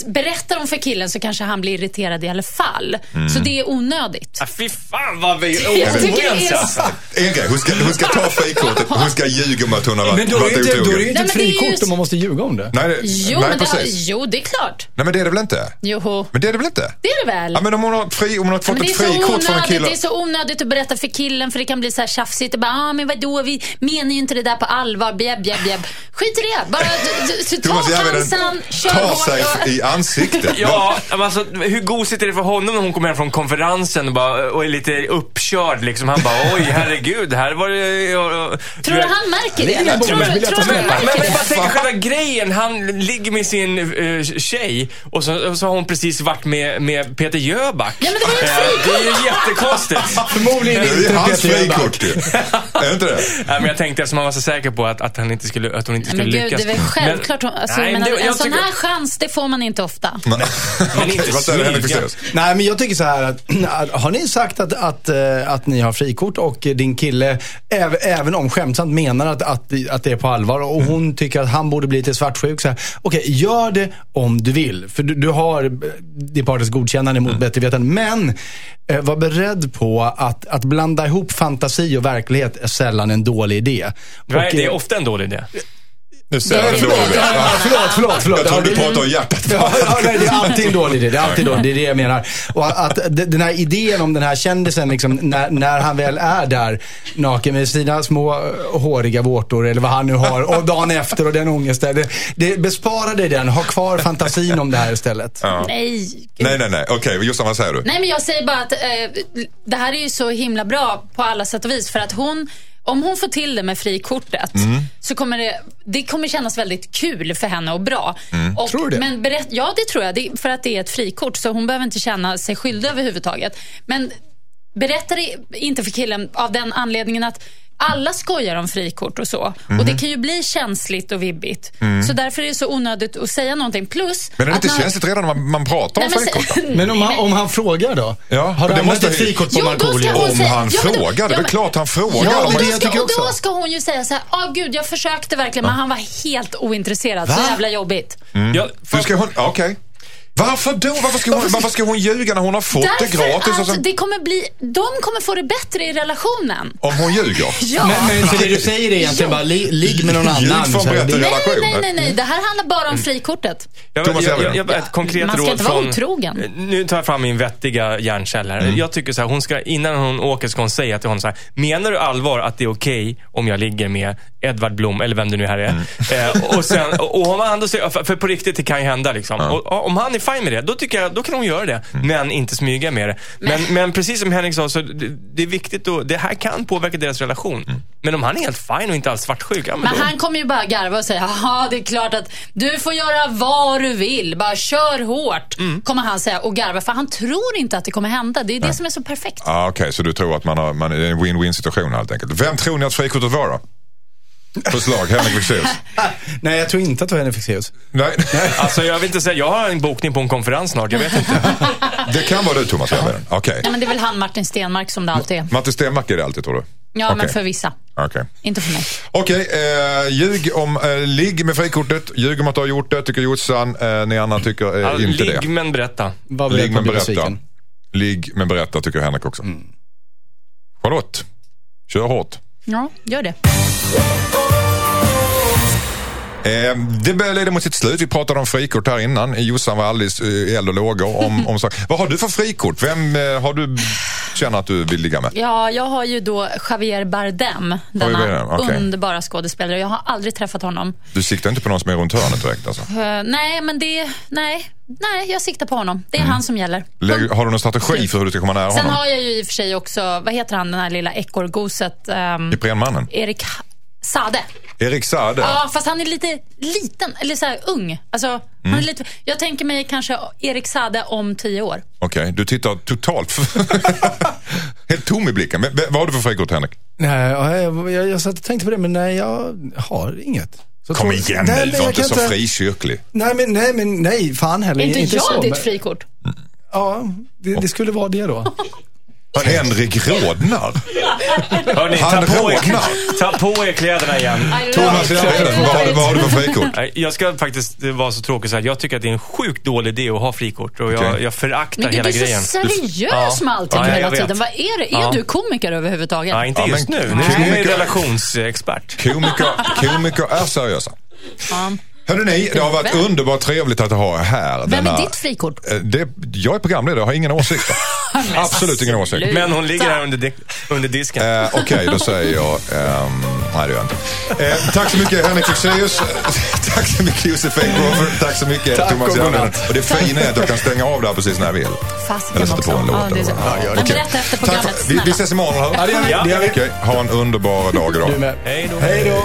Berättar hon för killen så kanske han blir irriterad i alla fall. Mm. Så det är onödigt. Ah, fy fan vad vi det är oense så- alltså. En grej, hon ska, hon ska ta frikortet hon ska ljuga om att hon har varit, Men då är det inte, då är det otrogen. ju inte ett det frikort s- om man måste ljuga om det. Nej, det, Jo, nej men det, har- precis. jo, det är klart. Nej men det är det väl inte? Jo. Men det är det väl inte? Det är det väl? Ja, men om hon har, fri, om hon har fått Men det, är ett så frikort från en onödigt, kille. det är så onödigt att berätta för killen för det kan bli så här tjafsigt. Och bara, ah, men vadå, vi menar ju inte det där på allvar. Bjäbb, bjäbb, bjäbb. Skit i det. Bara ta chansen, kör hårt. Och- i ansiktet. Ja, men alltså, hur gosigt är det för honom när hon kommer hem från konferensen och, bara, och är lite uppkörd liksom. Han bara, oj herregud, här var det... Ja, Tror du han märker det? Tror, tror, jag tror han med. Men, märker men bara det? tänk själva grejen. Han ligger med sin uh, tjej och så, och så har hon precis varit med, med Peter Jöback. Ja, men det var ju ett Eh, Det är ju jättekonstigt. Förmodligen Det är inte hans Peter Jöback. frikort ju. Är det inte det? Nej, men jag tänkte eftersom han var så säker på att, att, han inte skulle, att hon inte skulle Men gud, lyckas. det är väl självklart. hon- Alltså, Nej, men det- en sån här chans, det får man inte ofta. Men inte smyga. Nej, men jag tycker så här att, har ni sagt att, att, eh, att ni har frikort och din kille, äv, även om skämtsamt menar att, att, att det är på allvar och hon tycker att han borde bli lite svartsjuk. Okej, gör det om du vill. För du, du har eh, din partners godkännande mot bättre vetande. Men eh, var beredd på att, att blanda ihop fantasi och verklighet är sällan en dålig idé. Nej, Och, det är ofta en dålig idé. Nu ser Ja, jag förlåt, ändå. ja, förlåt, förlåt, förlåt. Jag tror du pratar om hjärtat. Ja, ja, nej, det är alltid en dålig idé. Det är alltid dåligt. Det är det jag menar. Och att den här idén om den här kändisen, liksom, när, när han väl är där naken med sina små eh, håriga vårtor eller vad han nu har och dagen efter och den ångesten. Det, det bespara dig den. Ha kvar fantasin om det här istället. Ja. Nej, gud. Nej, nej, nej. Okej, Jossan vad säger du? Nej, men jag säger bara att eh, det här är ju så himla bra på alla sätt och vis. För att hon, om hon får till det med frikortet Mm. så kommer det, det kommer kännas väldigt kul för henne och bra. Mm. Och, Tror du det? Men berätt, ja, det tror jag. Det, för att det är ett frikort. Så hon behöver inte känna sig skyldig överhuvudtaget. Men berätta det inte för killen av den anledningen att alla skojar om frikort och så. Mhm. Och det kan ju bli känsligt och vibbigt. Så därför är det så onödigt att säga någonting. Plus Mm. Men är det inte man- känsligt redan när man, man pratar om Nej, frikort? då? Men om han, om han frågar då? Ja, har det du använt måste ett frikort på Markoolio? Om säga- han Ja, frågar, det är ja, väl men- klart han frågar. Ja, om det är det jag tycker och också. då ska hon ju säga så här, åh gud jag försökte verkligen men han var helt ointresserad. Så jävla jobbigt. Ja, Hur ska hon, ja, okej. Varför då? Varför ska, hon, varför ska hon ljuga när hon har fått det gratis? Och att sen, det kommer bli, de kommer få det bättre i relationen. om hon ljuger? Ja. Men, men så det du säger är egentligen bara, li, ligg med någon annan. jag. nej, nej, nej, nej. Det här handlar bara om frikortet. Jag, Thomas jag, jag, jag, ett konkret Man ska råd inte vara från... otrogen. Nu tar jag fram min vettiga hjärncell här. Jag tycker så här, hon ska, innan hon åker ska hon säga till honom så här, menar du allvar att det är okej om jag ligger med Edvard Blom, eller vem det nu här är. Eh, och, sen, och om han då säger, för, för på riktigt, det kan ju hända liksom. Och, och om han är fine med det, då tycker jag, då kan hon göra det. Men inte smyga med det. Men, men precis som Henrik sa, så det, det är viktigt att, det här kan påverka deras relation. Men om han är helt fine och inte alls svartsjuk, ja, men Men då, han kommer ju bara garva och säga, ja det är klart att du får göra vad du vill, bara kör hårt. Mm. Kommer han säga och garva, för han tror inte att det kommer hända. Det är det som är så perfekt. Ah, Okej, så du tror att man har man, är en win-win situation helt enkelt. Vem tror ni att frikortet var då? Förslag, Henrik Fexeus. Nej, jag tror inte att det var Henrik Fexeus. Nej, Alltså jag vill inte säga, jag har en bokning på en konferens snart, jag vet inte. det kan vara du Thomas Järvheden. Okej. Ja, men det är väl han Martin Stenmark som det alltid är. Martin Stenmarck är det alltid tror du? Ja, men Okej. för vissa. Okej. Inte för mig. Okej, eh, ljug om, eh, ligg med frikortet. Ljug om att du har gjort det, tycker Jossan. Eh, ni andra tycker eh, Alltså, inte ligg det. men berätta. Beredd Ligg men berätta. Ligg men berätta tycker Henrik också. Charlotte, kör hårt. Ja, gör det. Eh, det börjar leda mot sitt slut. Vi pratade om frikort här innan. Jossan var alldeles eh, eld och lågor om, om sak. Vad har du för frikort? Vem eh, har du känner att du vill ligga med? Ja, jag har ju då Javier Bardem, denna Bardem, okej. underbara skådespelare. Jag har aldrig träffat honom. Du siktar inte på någon som är runt hörnet direkt alltså? Eh, nej, men det... Nej, nej, jag siktar på honom. Det är han som gäller. Lägg, har du någon strategi för hur du ska komma nära Sen honom? har jag ju i och för sig också, vad heter han, den här lilla ekorrgoset? Um, Iprenmannen? Erik Sade. Erik Saade? Ja, fast han är lite liten, eller så här ung. Alltså, Mm. han är lite, jag tänker mig kanske Erik Sade om tio år. Okej, du tittar totalt helt tom i blicken. Men, vad har du för frikort Henrik? Nej, ja, jag, jag, jag satt och tänkte på det, men nej, jag har inget. Så Kom tror- igen nej, nu, var jag inte så frikyrklig. Nej, men nej, men nej, fan heller. Är inte, inte jag så, ditt men- frikort? Ja, det, det skulle vara det då. Henrik rodnar. Hörni, Han ta på, er, ta på er kläderna igen. Thomas Järvheden, vad, har du- vad har du för frikort? Nej, Jag ska faktiskt vara så tråkig så här. Jag tycker att det är en sjukt dålig idé att ha frikort och jag, Okej. jag föraktar Men hela du är grejen. så seriös Ja. med allting Ja, jag hela vet. tiden. Vad är det? Är Ja. du komiker överhuvudtaget? Ja, inte Ja, just men- nu. Nu är jag Komiker- relationsexpert. Komiker, komiker är seriösa. Ja. Hörrni, ni, det har varit Vem? underbart trevligt att ha er här. Vem är ditt frikort? Eh, Det, jag är programledare, jag har ingen åsikt. Absolut ingen åsikt. Men hon ligger här under, di- under disken. Eh, Okej, då säger jag... ehm, nej, det gör jag inte. Eh, tack så mycket Henrik Fexeus. tack så mycket Josefin Crawford. Tack så mycket Tack Thomas Järvheden. Och det fina är att jag kan stänga av det här precis när jag vill. Fasiken Eller sätta på en låt. Ja, det är så-. Men Okej. berätta efter programmet, för- vi, vi ses imorgon. Ja, det gör vi. Ja. Okej, ha en underbar dag idag. Du med. Hej då. Hej då.